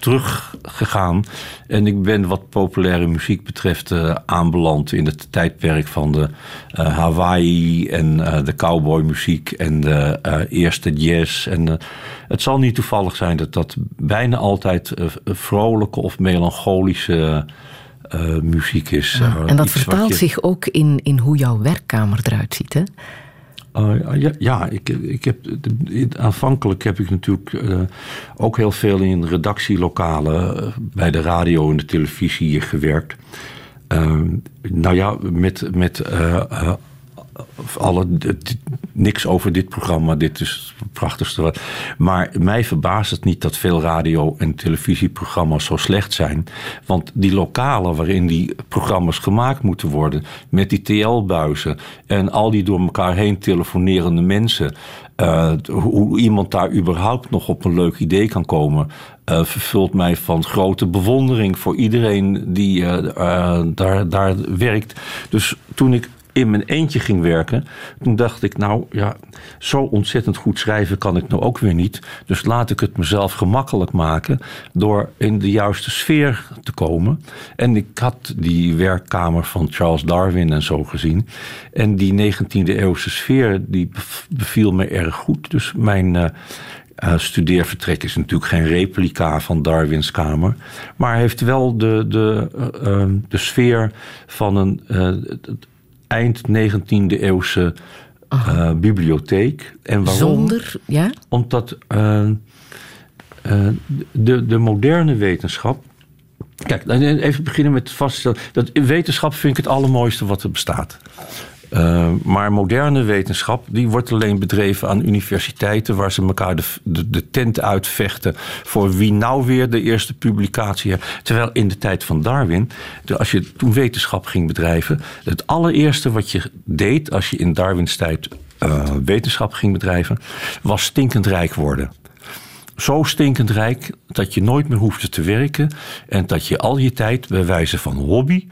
teruggegaan. En ik ben wat populaire muziek betreft eh, aanbeland in het tijdperk van de eh, Hawaii en eh, de cowboymuziek en de eerste jazz. En het zal niet toevallig zijn dat dat bijna altijd vrolijke of melancholische muziek is. Ja, en dat vertaalt je- zich ook in, in hoe jouw werkkamer eruit ziet. Hè? Uh, ja, ja ik, ik heb, aanvankelijk heb ik natuurlijk eh, ook heel veel in redactielokalen eh, bij de radio en de televisie gewerkt. Uh, nou ja, met, met eh, eh, alle, niks over dit programma, dit is het prachtigste. wat- Maar mij verbaast het niet dat veel radio- en televisieprogramma's zo slecht zijn. Want die lokalen waarin die programma's gemaakt moeten worden, met die TL-buizen en al die door elkaar heen telefonerende mensen. eh, hoe iemand daar überhaupt nog op een leuk idee kan komen, eh, vervult mij van grote bewondering voor iedereen die eh, daar, daar werkt. Dus toen ik in mijn eentje ging werken, toen dacht ik, nou ja, zo ontzettend goed schrijven kan ik nou ook weer niet. Dus laat ik het mezelf gemakkelijk maken door in de juiste sfeer te komen. En ik had die werkkamer van Charles Darwin en zo gezien. En die 19e eeuwse sfeer, die bev- beviel me erg goed. Dus mijn... eh, studeervertrek is natuurlijk geen replica van Darwins kamer. Maar heeft wel de, de, eh, de sfeer van een eind 19e eeuwse eh, bibliotheek. En waarom? Zonder, ja? Omdat eh, eh, de, de moderne wetenschap. Kijk, even beginnen met vaststellen. Dat in wetenschap vind ik het allermooiste wat er bestaat. Eh, maar moderne wetenschap die wordt alleen bedreven aan universiteiten waar ze elkaar de, de, tent uitvechten voor wie nou weer de eerste publicatie heeft. Terwijl in de tijd van Darwin, als je toen wetenschap ging bedrijven, het allereerste wat je deed als je in Darwins tijd eh, wetenschap ging bedrijven, was stinkend rijk worden. Zo stinkend rijk dat je nooit meer hoefde te werken en dat je al je tijd bij wijze van hobby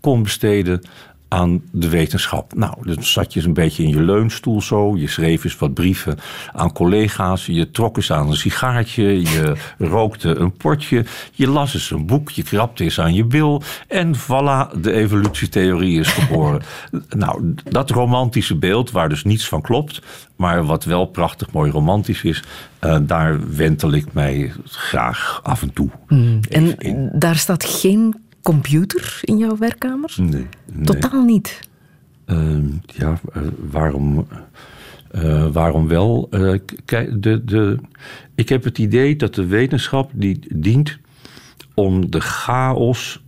kon besteden aan de wetenschap. Nou, dan zat je een beetje in je leunstoel zo. Je schreef eens wat brieven aan collega's. Je trok eens aan een sigaartje. Je rookte een potje. Je las eens een boek. Je krabde eens aan je bil. En voilà, de evolutietheorie is geboren. nou, dat romantische beeld, waar dus niets van klopt... maar wat wel prachtig mooi romantisch is... Uh, daar wentel ik mij graag af en toe. Mm. En daar staat geen computer in jouw werkkamer? Nee. Totaal niet? Uh, ja, uh, waarom, uh, waarom wel? kijk, de, de, ik heb het idee dat de wetenschap die dient om de chaos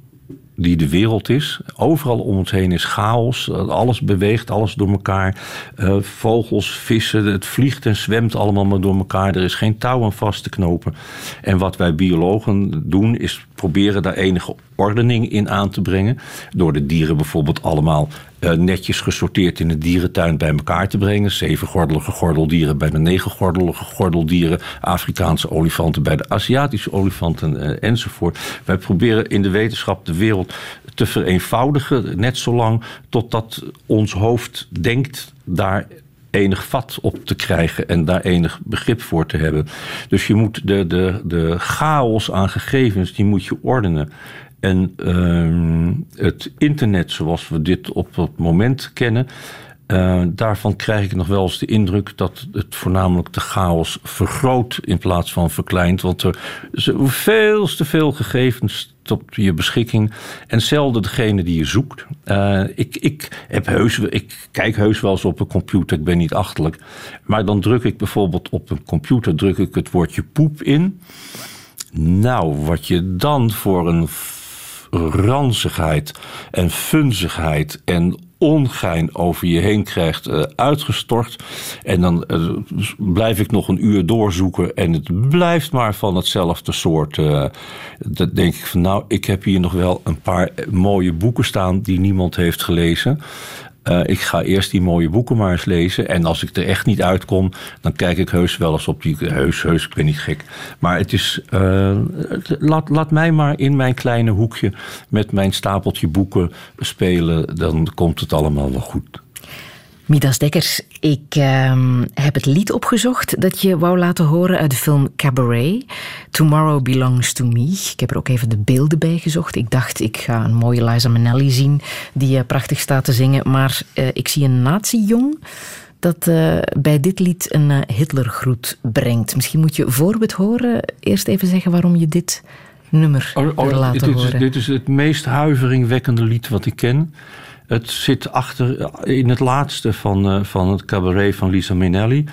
die de wereld is. Overal om ons heen is chaos. Alles beweegt, alles door elkaar. Uh, vogels, vissen, het vliegt en zwemt allemaal maar door elkaar. Er is geen touw aan vast te knopen. En wat wij biologen doen, is proberen daar enige ordening in aan te brengen. Door de dieren bijvoorbeeld allemaal uh, netjes gesorteerd in de dierentuin bij elkaar te brengen. Zevengordelige gordeldieren bij de negengordelige gordeldieren. Afrikaanse olifanten bij de Aziatische olifanten uh, enzovoort. Wij proberen in de wetenschap de wereld te vereenvoudigen. Net zolang totdat ons hoofd denkt daar enig vat op te krijgen en daar enig begrip voor te hebben. Dus je moet de, de, de chaos aan gegevens, die moet je ordenen. En uh, het internet zoals we dit op het moment kennen, uh, daarvan krijg ik nog wel eens de indruk dat het voornamelijk de chaos vergroot in plaats van verkleint. Want er zijn veel te veel gegevens op je beschikking. En zelden degene die je zoekt. Uh, ik, ik, heb heus, ik kijk heus wel eens op een computer, ik ben niet achterlijk. Maar dan druk ik bijvoorbeeld op een computer druk ik het woordje poep in. Nou, wat je dan voor een ranzigheid en funzigheid en ongein over je heen krijgt uh, uitgestort. En dan uh, blijf ik nog een uur doorzoeken en het blijft maar van hetzelfde soort. Uh, dat denk ik van nou, ik heb hier nog wel een paar mooie boeken staan die niemand heeft gelezen. Uh, ik ga eerst die mooie boeken maar eens lezen. En als ik er echt niet uitkom, dan kijk ik heus wel eens op die. Heus, heus, ik ben niet gek. Maar het is. Uh, laat, laat mij maar in mijn kleine hoekje met mijn stapeltje boeken spelen. Dan komt het allemaal wel goed. Midas Dekkers, ik uh, heb het lied opgezocht dat je wou laten horen uit de film Cabaret. Tomorrow Belongs to Me. Ik heb er ook even de beelden bij gezocht. Ik dacht, ik ga een mooie Liza Minnelli zien die uh, prachtig staat te zingen. Maar uh, ik zie een nazi-jong dat uh, bij dit lied een Hitlergroet brengt. Misschien moet je voor we het horen eerst even zeggen waarom je dit nummer oh, oh, laten dit horen. Is, dit is het meest huiveringwekkende lied wat ik ken. Het zit achter in het laatste van, uh, van het cabaret van Lisa Minnelli.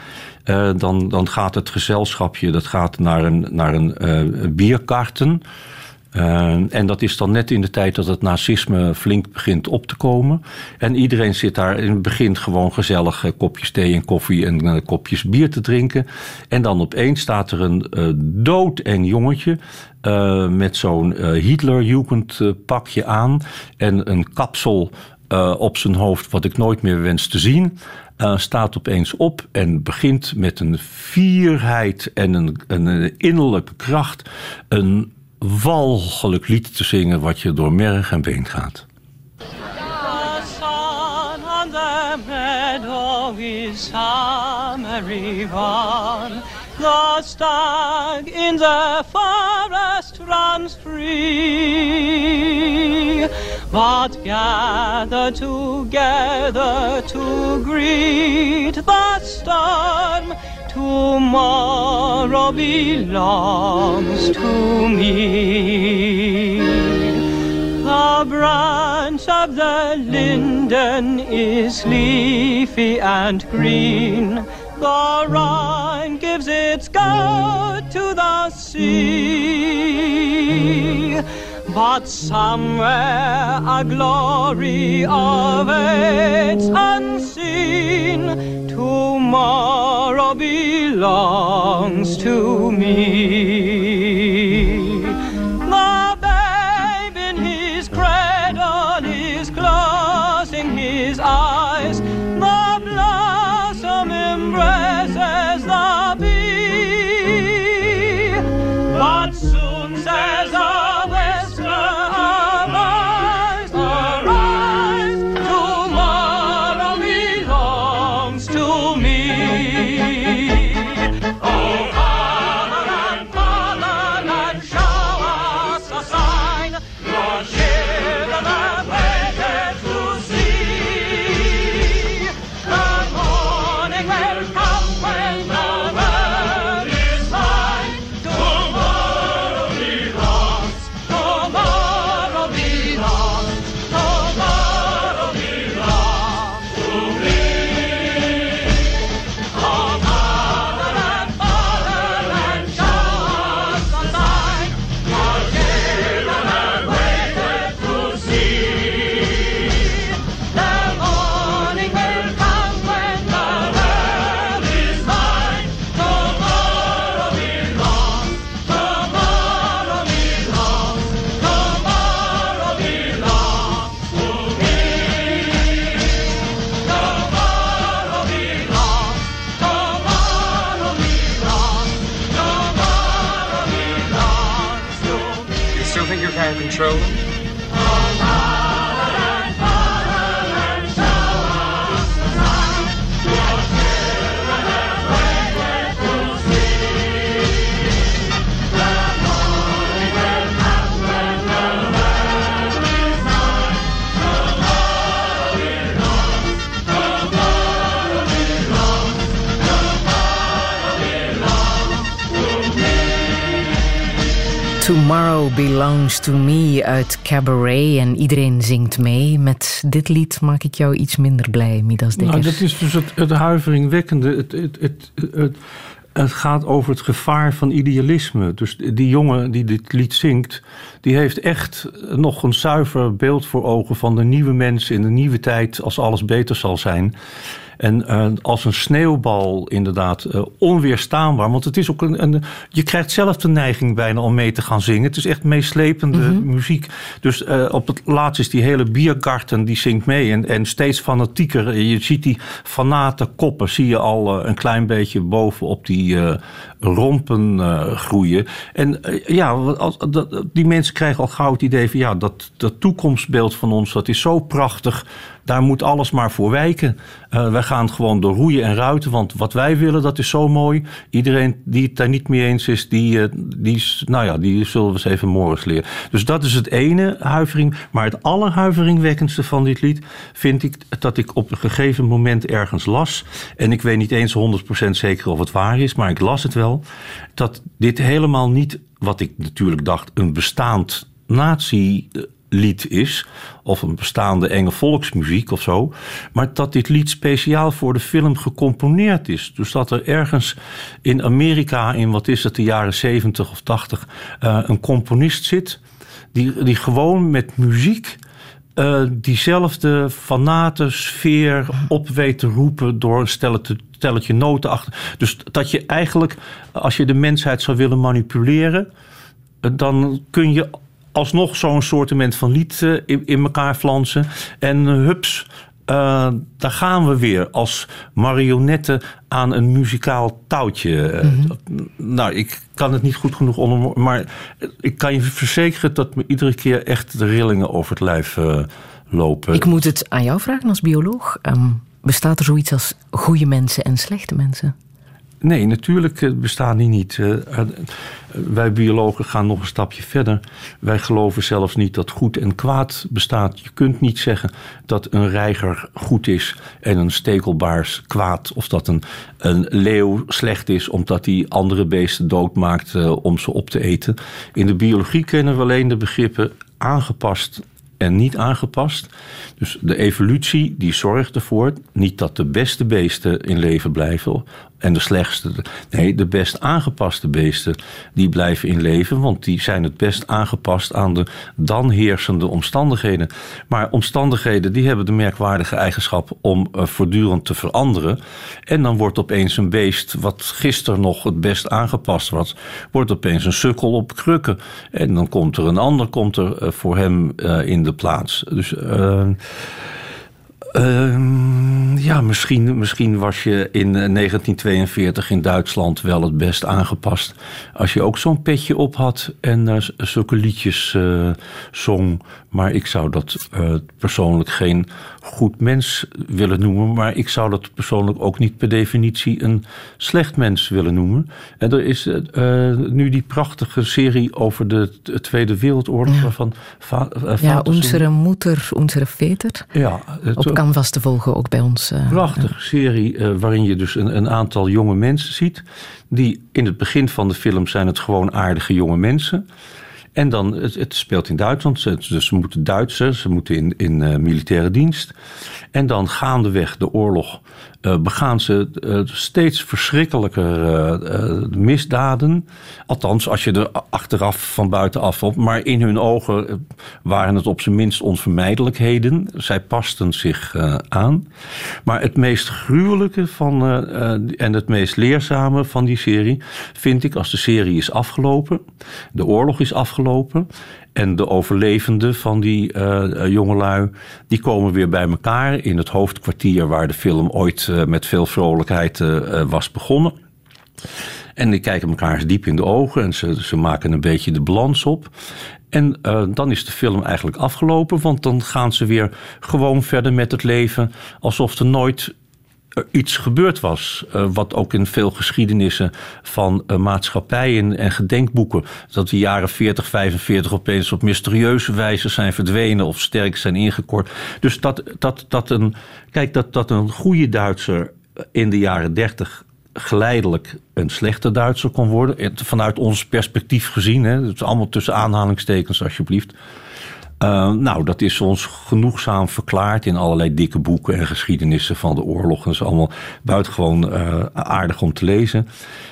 Uh, dan, dan gaat het gezelschapje dat gaat naar een, naar een uh, bierkarten. en dat is dan net in de tijd dat het nazisme flink begint op te komen. En iedereen zit daar in het begin gewoon gezellig kopjes thee en koffie en kopjes bier te drinken. En dan opeens staat er een dood en jongetje met zo'n Hitler-Jugend pakje aan en een kapsel uh, op zijn hoofd, wat ik nooit meer wens te zien, uh, staat opeens op en begint met een fierheid en een, een innerlijke kracht een walgelijk lied te zingen wat je door merg en been gaat. The stag in the forest runs free. But gather together to greet the storm. Tomorrow belongs to me. The branch of the linden is leafy and green. The Rhine gives its gold to the sea. But somewhere a glory of awaits unseen. Tomorrow belongs to me. Tomorrow Belongs to Me uit Cabaret en iedereen zingt mee. Met dit lied maak ik jou iets minder blij, Midas Dekkers. Nou, dat is dus het, het huiveringwekkende. Het, het, het, het, het gaat over het gevaar van idealisme. Dus die jongen die dit lied zingt, die heeft echt nog een zuiver beeld voor ogen van de nieuwe mens in de nieuwe tijd als alles beter zal zijn. En uh, als een sneeuwbal inderdaad uh, onweerstaanbaar. Want het is ook een, een, Je krijgt zelf de neiging bijna om mee te gaan zingen. Het is echt meeslepende mm -hmm. muziek. Dus uh, op het laatst is die hele biergarten die zingt mee. En, en steeds fanatieker. Je ziet die fanate koppen. Zie je al een klein beetje boven op die rompen groeien. En ja, als, dat, die mensen krijgen al gauw het idee van... ja, dat, dat toekomstbeeld van ons, dat is zo prachtig daar moet alles maar voor wijken. Uh, wij gaan gewoon door roeien en ruiten, want wat wij willen, dat is zo mooi. Iedereen die het daar niet mee eens is, die, die, nou ja, die zullen we eens even morgens leren. Dus dat is het ene huivering. Maar het allerhuiveringwekkendste van dit lied vind ik dat ik op een gegeven moment ergens las. En ik weet niet eens 100% zeker of het waar is, maar ik las het wel. Dat dit helemaal niet, wat ik natuurlijk dacht, een bestaand nazi lied is, of een bestaande enge volksmuziek of zo, maar dat dit lied speciaal voor de film gecomponeerd is. Dus dat er ergens in Amerika, in wat is het, de jaren 70 of 80, uh, een componist zit die, die gewoon met muziek uh, diezelfde fanate sfeer op weet te roepen door een stelletje, noten achter. Dus dat je eigenlijk, als je de mensheid zou willen manipuleren, dan kun je alsnog zo'n soortement van lied uh, in, in, elkaar flansen. En hups, uh, daar gaan we weer als marionetten aan een muzikaal touwtje. Mm -hmm. Nou, ik kan het niet goed genoeg onder, maar ik kan je verzekeren dat me iedere keer echt de rillingen over het lijf lopen. Ik moet het aan jou vragen als bioloog. Um, bestaat er zoiets als goede mensen en slechte mensen? Nee, natuurlijk bestaan die niet. Uh, wij biologen gaan nog een stapje verder. Wij geloven zelfs niet dat goed en kwaad bestaat. Je kunt niet zeggen dat een reiger goed is en een stekelbaars kwaad. Of dat een, een leeuw slecht is omdat hij andere beesten doodmaakt om ze op te eten. In de biologie kennen we alleen de begrippen aangepast en niet aangepast. Dus de evolutie die zorgt ervoor niet dat de beste beesten in leven blijven en de slechtste. Nee, de best aangepaste beesten die blijven in leven, want die zijn het best aangepast aan de dan heersende omstandigheden. Maar omstandigheden die hebben de merkwaardige eigenschap om uh, voortdurend te veranderen. En dan wordt opeens een beest wat gisteren nog het best aangepast was, wordt opeens een sukkel op krukken. En dan komt er een ander komt er uh, voor hem uh, in de plaats. Dus. Uh, ja, misschien, misschien was je in 1942 in Duitsland wel het best aangepast. Als je ook zo'n petje op had en uh, zulke liedjes uh, zong. Maar ik zou dat uh, persoonlijk geen goed mens willen noemen. Maar ik zou dat persoonlijk ook niet per definitie een slecht mens willen noemen. En er is nu die prachtige serie over de Tweede Wereldoorlog. Ja, van va ja Onze Moeder, Onze Veter. Ja, op Canvas te volgen ook bij ons. Uh, Prachtige serie waarin je dus een, een, aantal jonge mensen ziet. Die in het begin van de film zijn het gewoon aardige jonge mensen. En dan, het, het speelt in Duitsland, dus ze moeten Duitsers, ze moeten in, in uh, militaire dienst. En dan gaandeweg de oorlog begaan ze uh, steeds verschrikkelijker uh, misdaden. Althans, als je er achteraf van buitenaf op. Maar in hun ogen waren het op zijn minst onvermijdelijkheden. Zij pasten zich aan. Maar het meest gruwelijke van, en het meest leerzame van die serie vind ik als de serie is afgelopen. De oorlog is afgelopen. En de overlevenden van die uh, jongelui, die komen weer bij elkaar in het hoofdkwartier waar de film ooit uh, met veel vrolijkheid was begonnen. En die kijken elkaar diep in de ogen en ze, ze maken een beetje de balans op. En dan is de film eigenlijk afgelopen, want dan gaan ze weer gewoon verder met het leven alsof er nooit iets gebeurd was. Uh, wat ook in veel geschiedenissen van uh, maatschappijen en gedenkboeken. dat de jaren 40, 45 opeens op mysterieuze wijze zijn verdwenen of sterk zijn ingekort. Dus dat, dat, dat, een, kijk, dat, dat een goede Duitser in de jaren 30 geleidelijk een slechte Duitser kon worden. Vanuit ons perspectief gezien. Hè, is allemaal tussen aanhalingstekens, alsjeblieft. Uh, nou, dat is ons genoegzaam verklaard in allerlei dikke boeken en geschiedenissen van de oorlog. Dat is allemaal buitengewoon uh, aardig om te lezen.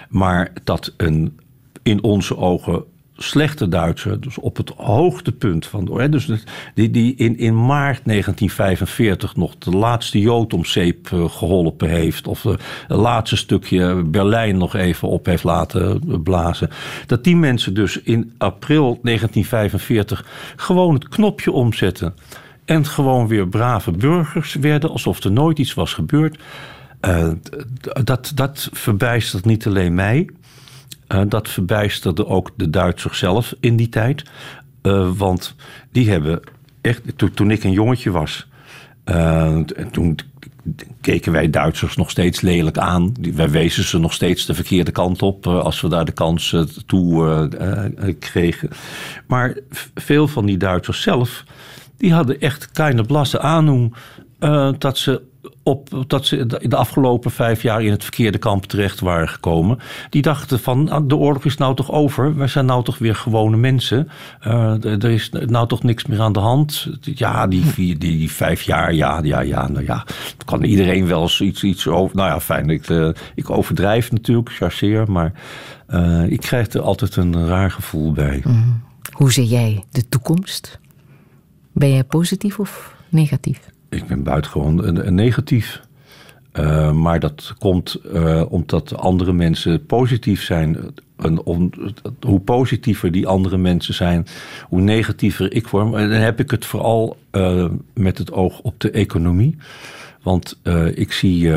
Maar dat een in onze ogen slechte Duitser, dus op het hoogtepunt van de dus die, die in, in maart 1945 nog de laatste Jood om zeep eh, geholpen heeft, of het laatste stukje Berlijn nog even op heeft laten blazen, dat die mensen dus in april 1945 gewoon het knopje omzetten en gewoon weer brave burgers werden, alsof er nooit iets was gebeurd. Uh, dat, dat verbijstert niet alleen mij. Uh, dat verbijsterde ook de Duitsers zelf in die tijd. Uh, want die hebben echt, to, toen ik een jongetje was, uh, toen keken wij Duitsers nog steeds lelijk aan. Wij wezen ze nog steeds de verkeerde kant op als we daar de kans toe kregen. Maar veel van die Duitsers zelf, die hadden echt keine blasse aandoen dat ze op dat ze de afgelopen vijf jaar in het verkeerde kamp terecht waren gekomen. Die dachten van ah, de oorlog is nou toch over. We zijn nou toch weer gewone mensen. Uh, er is nou toch niks meer aan de hand. Ja, die, die, die vijf jaar, ja, ja, ja, nou ja. Kan iedereen wel eens iets, iets over. Nou ja, fijn. Ik, uh, ik overdrijf natuurlijk, chargeer. Maar uh, ik krijg er altijd een raar gevoel bij. Mm. Hoe zie jij de toekomst? Ben jij positief of negatief? Ik ben buitengewoon negatief. Uh, maar dat komt uh, omdat andere mensen positief zijn. Hoe positiever die andere mensen zijn, hoe negatiever ik word. En dan heb ik het vooral uh, met het oog op de economie. Want ik, zie,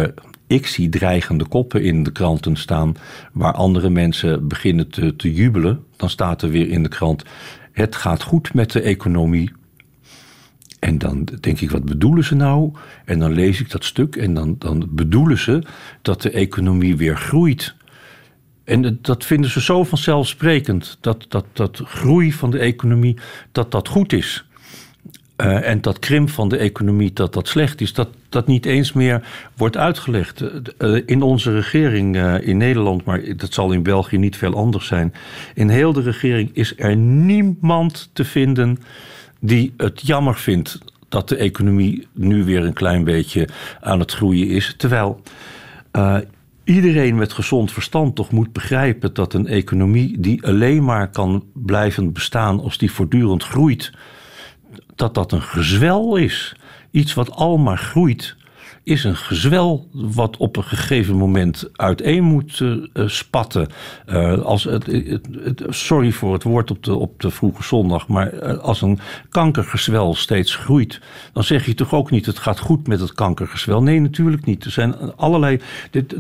ik zie dreigende koppen in de kranten staan waar andere mensen beginnen te, te jubelen. Dan staat er weer in de krant: Het gaat goed met de economie. En dan denk ik, wat bedoelen ze nou? En dan lees ik dat stuk en dan, dan bedoelen ze dat de economie weer groeit. En dat vinden ze zo vanzelfsprekend, dat, dat, dat groei van de economie, dat dat goed is. Uh, en dat krimp van de economie, dat dat slecht is, dat dat niet eens meer wordt uitgelegd. Uh, in onze regering in Nederland, maar dat zal in België niet veel anders zijn. In heel de regering is er niemand te vinden die het jammer vindt dat de economie nu weer een klein beetje aan het groeien is. Terwijl uh, iedereen met gezond verstand toch moet begrijpen dat een economie die alleen maar kan blijven bestaan als die voortdurend groeit, dat dat een gezwel is. Iets wat al maar groeit is een gezwel wat op een gegeven moment uiteen moet uh, spatten. Uh, als het, het, sorry voor het woord op de, op de vroege zondag, maar als een kankergezwel steeds groeit, dan zeg je toch ook niet: het gaat goed met het kankergezwel. Nee, natuurlijk niet. Er zijn allerlei. Dit,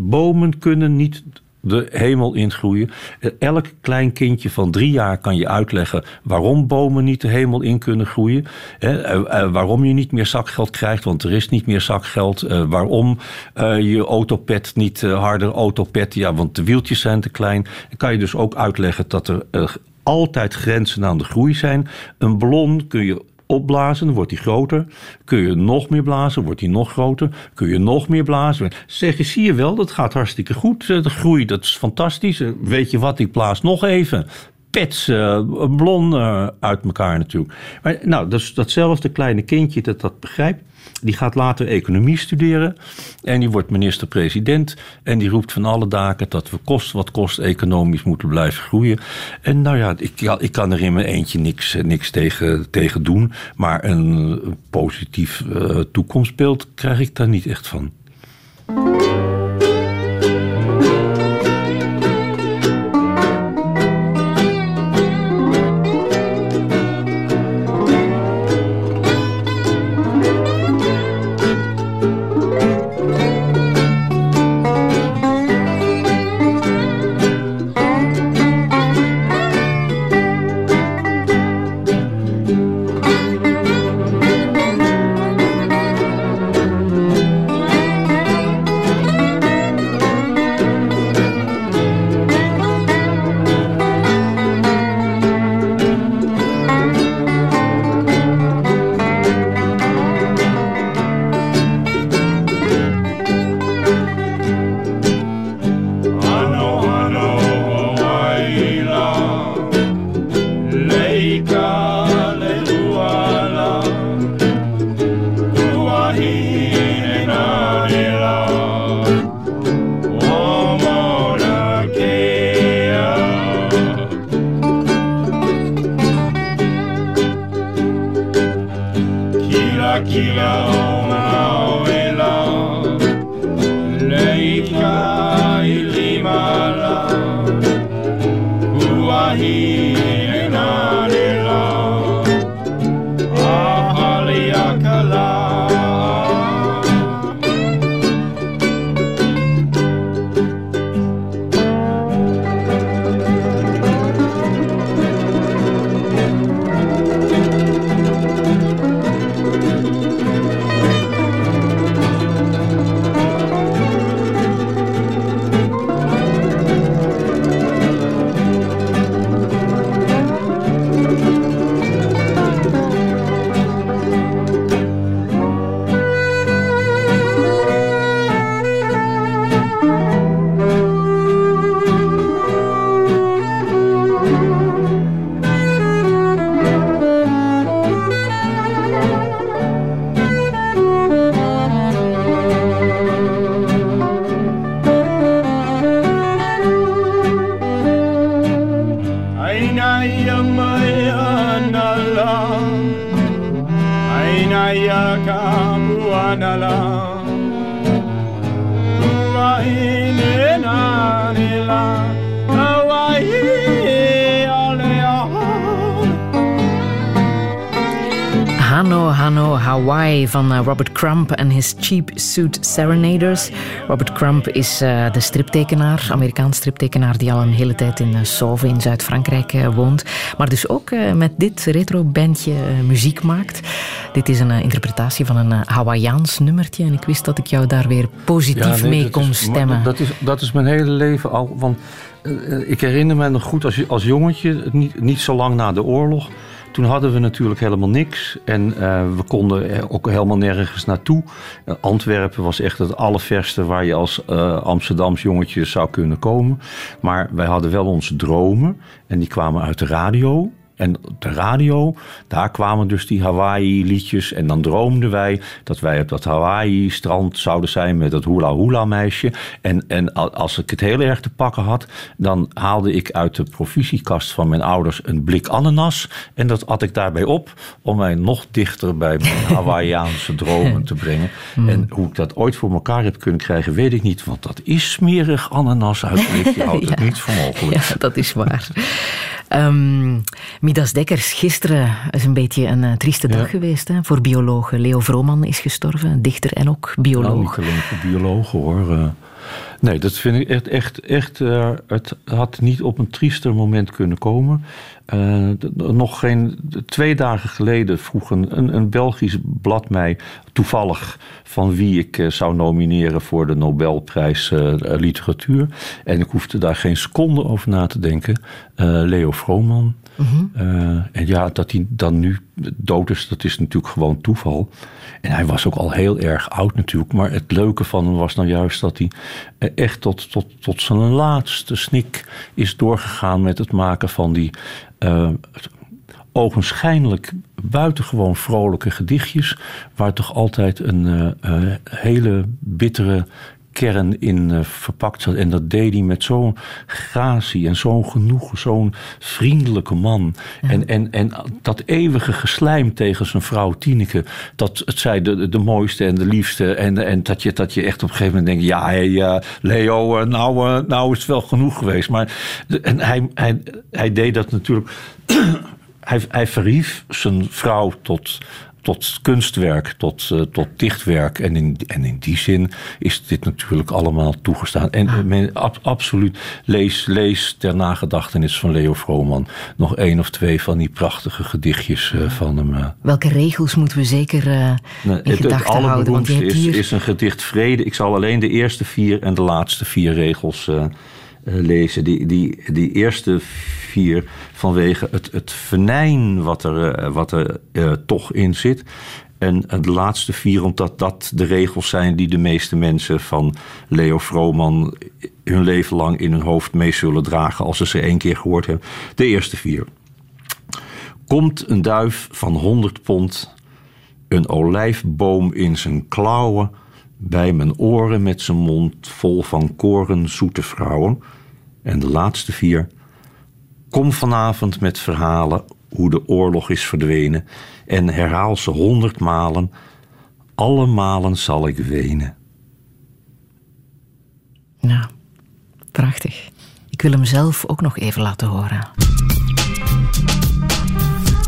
bomen kunnen niet de hemel ingroeien. Elk klein kindje van drie jaar kan je uitleggen waarom bomen niet de hemel in kunnen groeien. Eh, eh, waarom je niet meer zakgeld krijgt, want er is niet meer zakgeld. Eh, waarom je autopet niet harder autopet, ja, want de wieltjes zijn te klein. Kan je dus ook uitleggen dat er altijd grenzen aan de groei zijn. Een ballon kun je opblazen, wordt die groter. Kun je nog meer blazen, wordt die nog groter. Kun je nog meer blazen. Zeg je, zie je wel, dat gaat hartstikke goed. De groei, dat is fantastisch. Weet je wat, ik blaas nog even pets, uh, blon uit elkaar natuurlijk. Maar nou, dus datzelfde kleine kindje dat dat begrijpt. Die gaat later economie studeren. En die wordt minister-president. En die roept van alle daken dat we kost wat kost economisch moeten blijven groeien. En nou ja, ik, ik kan er in mijn eentje niks, niks tegen, tegen doen. Maar een positief uh, toekomstbeeld krijg ik daar niet echt van. Crump en his Cheap Suit Serenaders. Robert Crump is eh, de striptekenaar, Amerikaans striptekenaar die al een hele tijd in uh, Sauve in Zuid-Frankrijk eh, woont. Maar dus ook eh, met dit retro-bandje eh, muziek maakt. Dit is een eh, interpretatie van een eh, Hawaiiaans nummertje en ik wist dat ik jou daar weer positief nee, mee kon is- stemmen. Dat is, dat is mijn hele leven al. Want eh, ik herinner me nog goed als, als jongetje, niet, niet zo lang na de oorlog. Toen hadden we natuurlijk helemaal niks. En eh, we konden ook helemaal nergens naartoe. Eh, Antwerpen was echt het allerverste waar je als eh Amsterdams jongetje zou kunnen komen. Maar wij hadden wel onze dromen. En die kwamen uit de radio. En op de radio, daar kwamen dus die Hawaii-liedjes. En dan droomden wij dat wij op dat Hawaii-strand zouden zijn met dat hula-hula-meisje. En, en a- als ik het heel erg te pakken had, dan haalde ik uit de provisiekast van mijn ouders een blik ananas. En dat at ik daarbij op om mij nog dichter bij mijn Hawaiiaanse dromen te brengen. En hoe ik dat ooit voor elkaar heb kunnen krijgen, weet ik niet. Want dat is smerig ananas uit een blik. Je houdt het niet voor mogelijk. Ja, dat is waar. Ehm, Midas Dekkers, gisteren is een beetje een eh, trieste dag geweest hè, voor biologen. Leo Vrooman is gestorven, dichter en ook Nou, bioloog. alleen voor biologen hoor. Nee, dat vind ik echt. echt, echt eh, het had niet op een triester moment kunnen komen. Eh, nog geen twee dagen geleden vroeg een, een, Belgisch blad mij toevallig van wie ik eh, zou nomineren voor de Nobelprijs literatuur. En ik hoefde daar geen seconde over na te denken. Leo Vrooman. Eh, en ja, dat hij dan nu dood is, dat is natuurlijk gewoon toeval. En hij was ook al heel erg oud natuurlijk. Maar het leuke van hem was nou juist dat hij eh, echt tot, tot, tot zijn laatste snik is doorgegaan met het maken van die eh, ogenschijnlijk buitengewoon vrolijke gedichtjes. Waar toch altijd een hele bittere kern in eh, verpakt zat. En dat deed hij met zo'n gratie en zo'n genoegen, zo'n vriendelijke man. En, en, en dat eeuwige geslijm tegen zijn vrouw Tineke, dat het zij de, de mooiste en de liefste. En, en dat, je, dat je echt op een gegeven moment denkt, ja, hey, eh, Leo, eh, nou, nou is het wel genoeg geweest. Maar en hij, hij, hij deed dat natuurlijk hij, hij verhief zijn vrouw tot, tot kunstwerk, tot, eh, tot dichtwerk. En in, en in die zin is dit natuurlijk allemaal toegestaan. En eh, men, ab- absoluut, lees, lees ter nagedachtenis van Leo Vrooman nog één of twee van die prachtige gedichtjes eh, van hem. eh. Welke regels moeten we zeker in gedachten houden? Want je allerberoemdste hebt is, hier... is een gedicht Vrede. Ik zal alleen de eerste vier en de laatste vier regels lezen. Die, die, die eerste vier vanwege het, het venijn wat er, eh, wat er eh, toch in zit. En eh, de laatste vier omdat dat de regels zijn die de meeste mensen van Leo Vrooman hun leven lang in hun hoofd mee zullen dragen als ze ze één keer gehoord hebben. De eerste vier. Komt een duif van 100 pond een olijfboom in zijn klauwen, bij mijn oren met zijn mond vol van koren zoete vrouwen. En de laatste vier. Kom vanavond met verhalen hoe de oorlog is verdwenen en herhaal ze honderd malen. alle malen zal ik wenen. Nou, prachtig. Ik wil hem zelf ook nog even laten horen.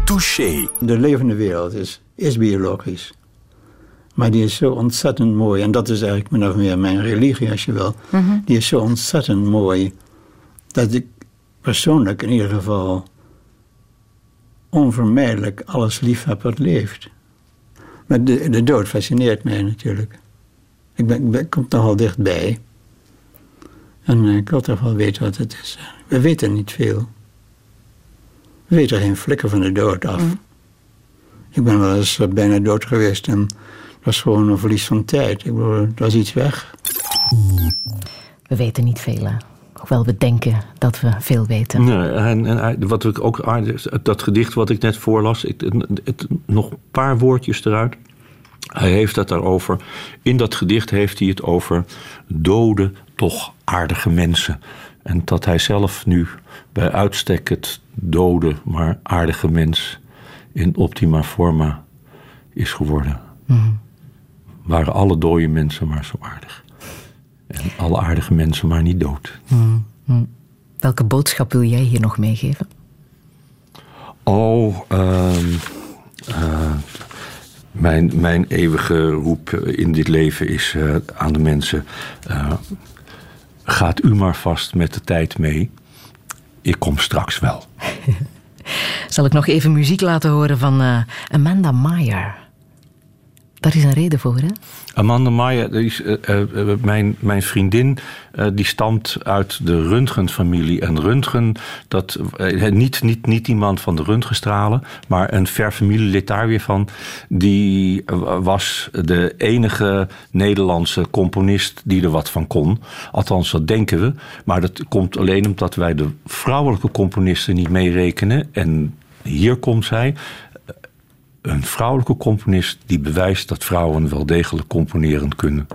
Touché. De levende wereld is, is biologisch. Maar die is zo ontzettend mooi. En dat is eigenlijk min of meer mijn religie, als je wil. Mhm. Die is zo ontzettend mooi. Dat ik persoonlijk in ieder geval onvermijdelijk alles lief heb wat leeft. Maar de, de dood fascineert mij natuurlijk. Ik, ben, ik ben, kom nogal dichtbij. En eh, ik wil toch wel weten wat het is. We weten niet veel. We weten geen flikker van de dood af. Ik ben wel eens eh, bijna dood geweest en dat was gewoon een verlies van tijd. Ik bedoel, was iets weg. We weten niet veel, hè? Hoewel we denken dat we veel weten. Nee, en, en wat ik ook aardig, dat gedicht wat ik net voorlas, ik, het, het, nog een paar woordjes eruit. Hij heeft het daarover. In dat gedicht heeft hij het over dode, toch aardige mensen. En dat hij zelf nu bij uitstek het dode, maar aardige mens in optima forma is geworden. Mm. Waren alle dode mensen maar zo aardig. En alle aardige mensen maar niet dood. Mm. Mm. Welke boodschap wil jij hier nog meegeven? Oh, uh, uh, mijn, mijn eeuwige roep in dit leven is uh, aan de mensen: gaat u maar vast met de tijd mee. Ik kom straks wel. Zal ik nog even muziek laten horen van Amanda Meyer? Daar is een reden voor, hè? Amanda Meyer, is, uh, uh, mijn, mijn vriendin, die stamt uit de Röntgen-familie. En Röntgen, dat, niet, niet, niet iemand van de Röntgenstralen, maar een ver familielid daar weer van. Die was de enige Nederlandse componist die er wat van kon. Althans, dat denken we. Maar dat komt alleen omdat wij de vrouwelijke componisten niet meerekenen. En hier komt zij een vrouwelijke componist die bewijst dat vrouwen wel degelijk componeren kunnen.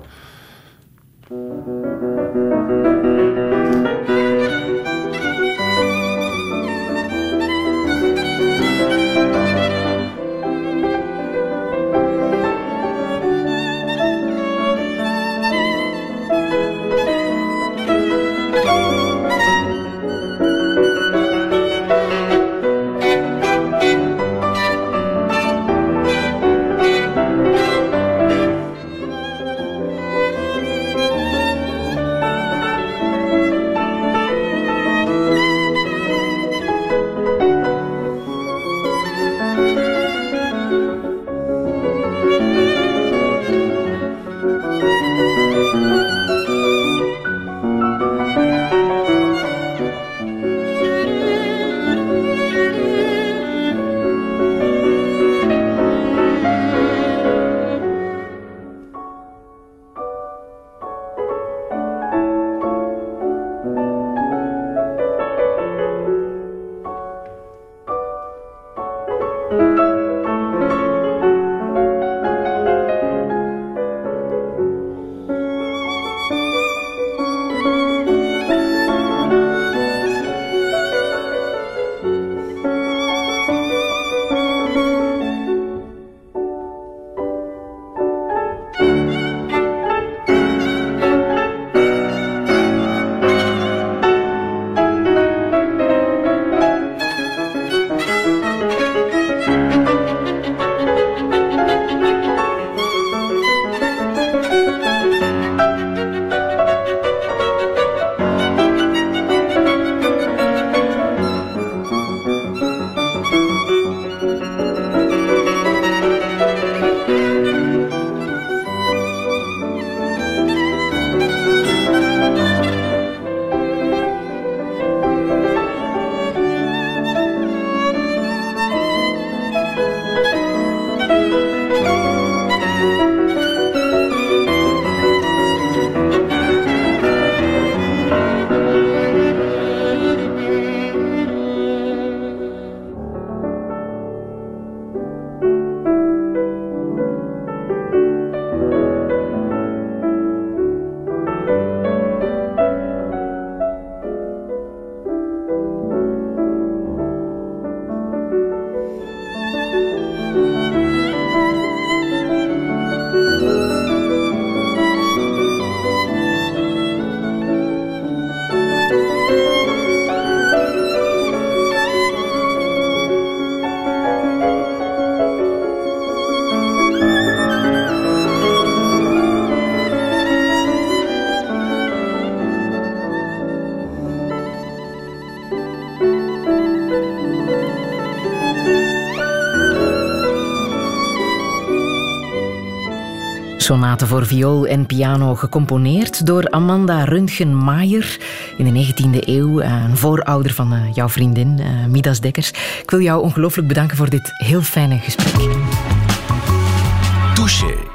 Voor viool en piano, gecomponeerd door Amanda Röntgen-Maier in de 19e eeuw. Een voorouder van eh, jouw vriendin, uh, Midas Dekkers. Ik wil jou ongelooflijk bedanken voor dit heel fijne gesprek. Touché.